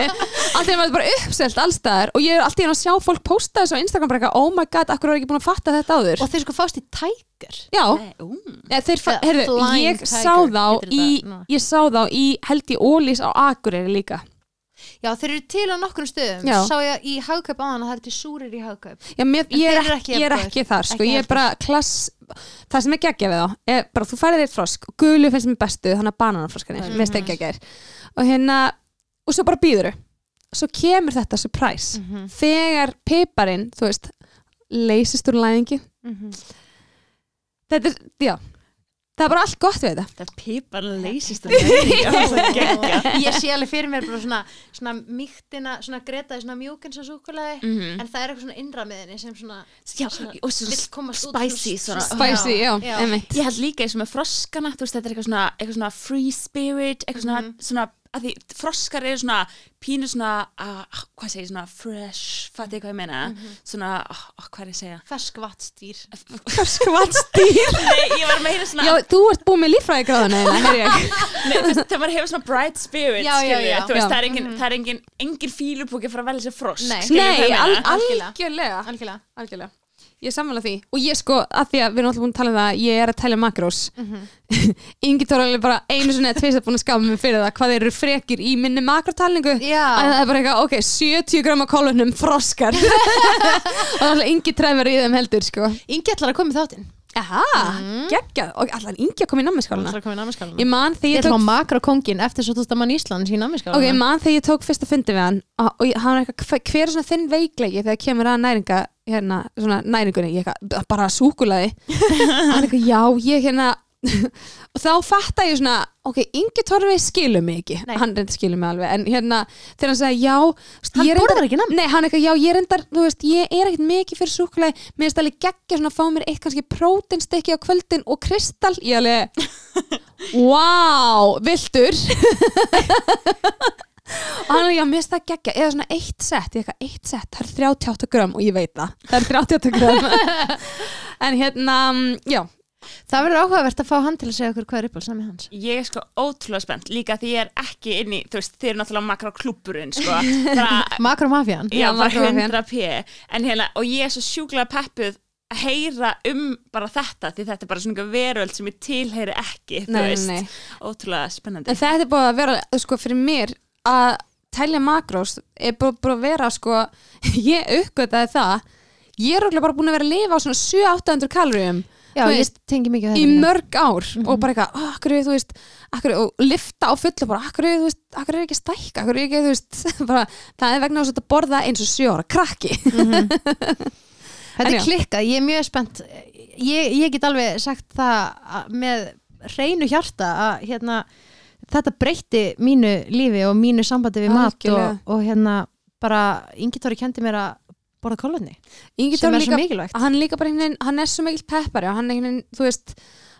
allt í einu var þetta bara uppselt allstaðar og ég er allt í einu að sjá fólk posta þessu á Instagram bara eitthvað, oh my god, akkur er ekki búin að fatta þetta áður? Og þeir sko fást í Tiger. Já, Nei, ú. ja, þeir, heyrðu, ég sá þá í ég sá þá í held í Ólís á Akureyri líka Já, þeir eru til á nokkrum stöðum Já. Sá ég í hagkaup áðan að það er til súrir í hagkaup Já, mér, En ég, er þeir eru ekki, ekki ég er jafn ekki þar sko, Ekki ég er bara klass það sem er geggja við þá er bara þú færið þitt frosk og gulu finnst mér bestu þannig að bananafroskanir, mm Mhm. -hmm. mér stekja gær og hérna, og svo bara býðuru svo kemur þetta surprise Mhm. þegar piparinn, þú veist leysist úr læðingi þetta er, já það er bara allt gott við þetta það pipar leysist. Ég sé alveg fyrir mér bara svona, svona mýktina, svona gretaði svona mjúkins og súkulaði Mhm. En það er eitthvað svona innra miðinni sem svona Já, Svona og svo vill komast út spicy svona- svona, spicy, já, já. einmitt Ég held líka eins og með froskana, þú veist, þetta er eitthvað svona, eitthvað svona free spirit, eitthvað svona, Mhm. svona að því froskar eru svona pínu svona, uh, hvað segir, svona fresh, fattu ég hvað ég meina, Mhm. svona, oh, oh, hvað er ég að segja? Ferskvattstýr skvatstýr Nei, ég var meira svona, já, þú ert búið með veist, þegar maður hefur svona bright spirit, Já, já, já. veist, það er engin, það er engin, engin fílupúki fyrir að velja sér frosk, Nei. nei, al, Algjörlega. Algjörlega ég sammála því. Og ég sko, að því að við erum alltaf búin að tala um það að ég er að telja makrós Ingi Tóra er bara einu sinni að tveist að búin að skama mig fyrir það hvað þeir eru frekir í minni makrotalningu. Að Já, það er bara eitthvað, ok, 70 gram af kolunum froskar. Og alltaf Ingi trefur í þeim heldur sko. Ingi ætlar að koma í þáttinn Aha, geggjað, og alltaf Ingi að koma í að námskáluna ég man þegar Ég ég ætla tók að makra kongin eftir svo tósta mann Íslands í námskáluna Ok, ég man þegar ég tók fyrsta fundi við hann og, hann var eitthvað, hver- er svona þinn veikleiki þegar kemur að næringa hérna, svona næringunni, ég eitthvað, bara súkulaði hann eitthvað, já, ég hérna og þá fatta ég svona ok, Ingi Torfi skilur mig ekki. Nei. hann reyndar skilur mig alveg, en hérna þegar hann sagði, já, veist, Hann borðar ekki nammi? Nei, hann eitthvað, já, ég reyndar, þú veist, ég er ekkert mikið fyrir súkulaði, mér finnst alveg geggja svona að fá mér eitt kannski prótinstekki á kvöldin og kristall, ég alveg wow, viltur og hann er já, mér finnst það geggja. Eða svona eitt sett, ég eitthvað eitt sett það er 38 gram og ég veit það það er 38 gram en hérna, já, Það verður áhugavert að fá hann til að segja okkur hvað er uppáhaldsnami hans. Ég er sko ótrúlega spennt, líka því ég er ekki inn í, þú veist, þið eru náttúrulega makra klúburinn, sko, bara Makromafjan Já, Já, bara makrofafían. 100 p. En hérna, og ég er svo sjúklega peppuð að heyra um bara þetta því þetta er bara svona veröld sem ég tilheyri ekki, þú Nei, veist. nei. ótrúlega spennandi. En þetta er búið að vera sko fyrir mér að telja makrós er búið að vera sko ég uppgötaði það. Ég er örugglega bara búin að vera að lifa á svona 700-800 kaloríum Já, ég tengi mikið í þetta líka. mörg ár og bara eitthvað, oh, akkur, þú veist akkur, og lifta á fullu bara, akkur, þú veist akkur er ekki að stækka, akkur er ekki, þú veist bara, það er vegna þess að borða eins og sjö ára krakki. Þetta En er já. klikkað, ég er mjög spennt. Ég, ég get alveg sagt það að- með hreinu hjarta að hérna, þetta breytti mínu lífi og mínu sambandi við mat og, og hérna bara Ingi Tóri kendi mér að borða Ingi sem er svo líka, mikilvægt. hann veginn, hann er svo mikill peppari og hann einhvern veginn, þú veist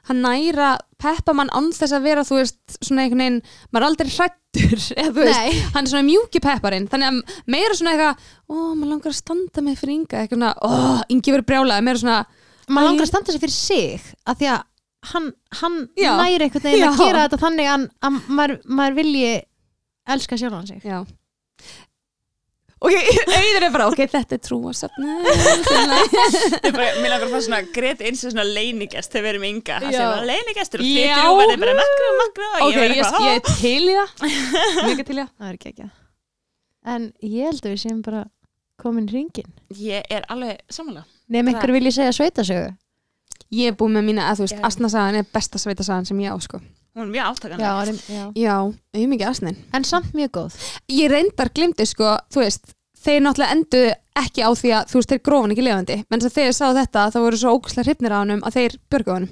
hann næra peppa mann án þess að vera þú veist, svona einhvern veginn maður er aldrei hrættur eða þú veist, Nei. hann er svona mjúki pepparinn þannig að meira svona eitthvað ó, maður langar að standa með fyrir Inga. Eitthvað svona, ó, Ingi verið brjálað meira svona, maður langar að standa sig fyrir sig af því að hann, hann næri einhvern veginn að Já. gera þetta þannig að, að maður, maður vilji elska sjálfan sig. Já ok, auður er bara, ok, þetta er trúasöfn Ég bara, mér langar að fá svona greit eins og svona leinigest þegar við erum ynga það sem var leinigestur og þið þrjú verði bara makru, makru og ok, ég verði ég, eitthvað ég er til í það. Mjög til í það. Það er ekki ekki en ég held að við séum bara komin hringin "Ó, ég er alveg samanlega nefn einhver vilji segja sveitasögu ég er búið með mína, að þú veist. Asnasagan er besta sveitasagan sem ég á, sko hún er mjög átakan já, er- já. já, ég mikið Asnin. En samt mjög góð. Ég reyndar glimti sko, þú veist þeir náttúrulega endu ekki á því að þú veist, þeir grófan ekki lifandi, menn þess að þeir sá þetta þá voru svo ógustlega hrifnir á honum að þeir björgu honum.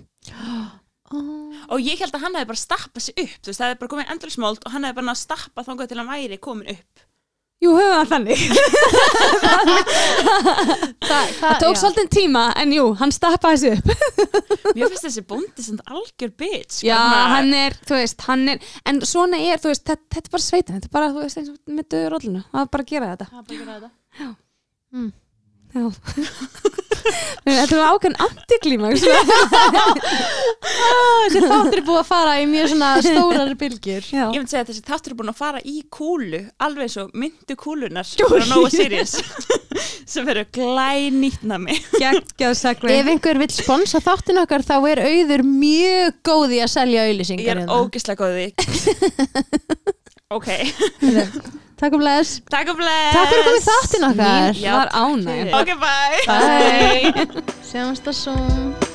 Oh. og ég held að hann hefði bara stappað sig upp þú veist, það hefði bara komið endursmold og hann hefði bara náð stappað þangað jú, höfum það þannig. Það, það tók svolítið tíma, en jú, hann stappaði sig upp. Mér finnst þessi bóndi sem algjör bitch já, svona- hann er, þú veist, hann er en svona er, þú veist, þetta, þetta er bara sveitin þetta er bara, þú veist, eins og með döður rollinu það er bara að gera þetta. Það er bara að gera þetta. Mm. já þetta var ákveðin antiklímaks þessi þáttur er búið að fara í mjög svona stórar bylgjur. Já, ég myndi segja að þessi þáttur er búin að fara í kúlu alveg svo myndu kúlunar bara Nóa Sirius sem verður glænýtnami. Ef einhver vill sponsa þáttin okkar þá er auður mjög góð í að selja ég auðlýsingar er ógislega góði ok, takk og bless takk og bless takk fyrir að koma í þáttin okkar. Já, var ánægð ok, bye. Bye. Sjáumst að svo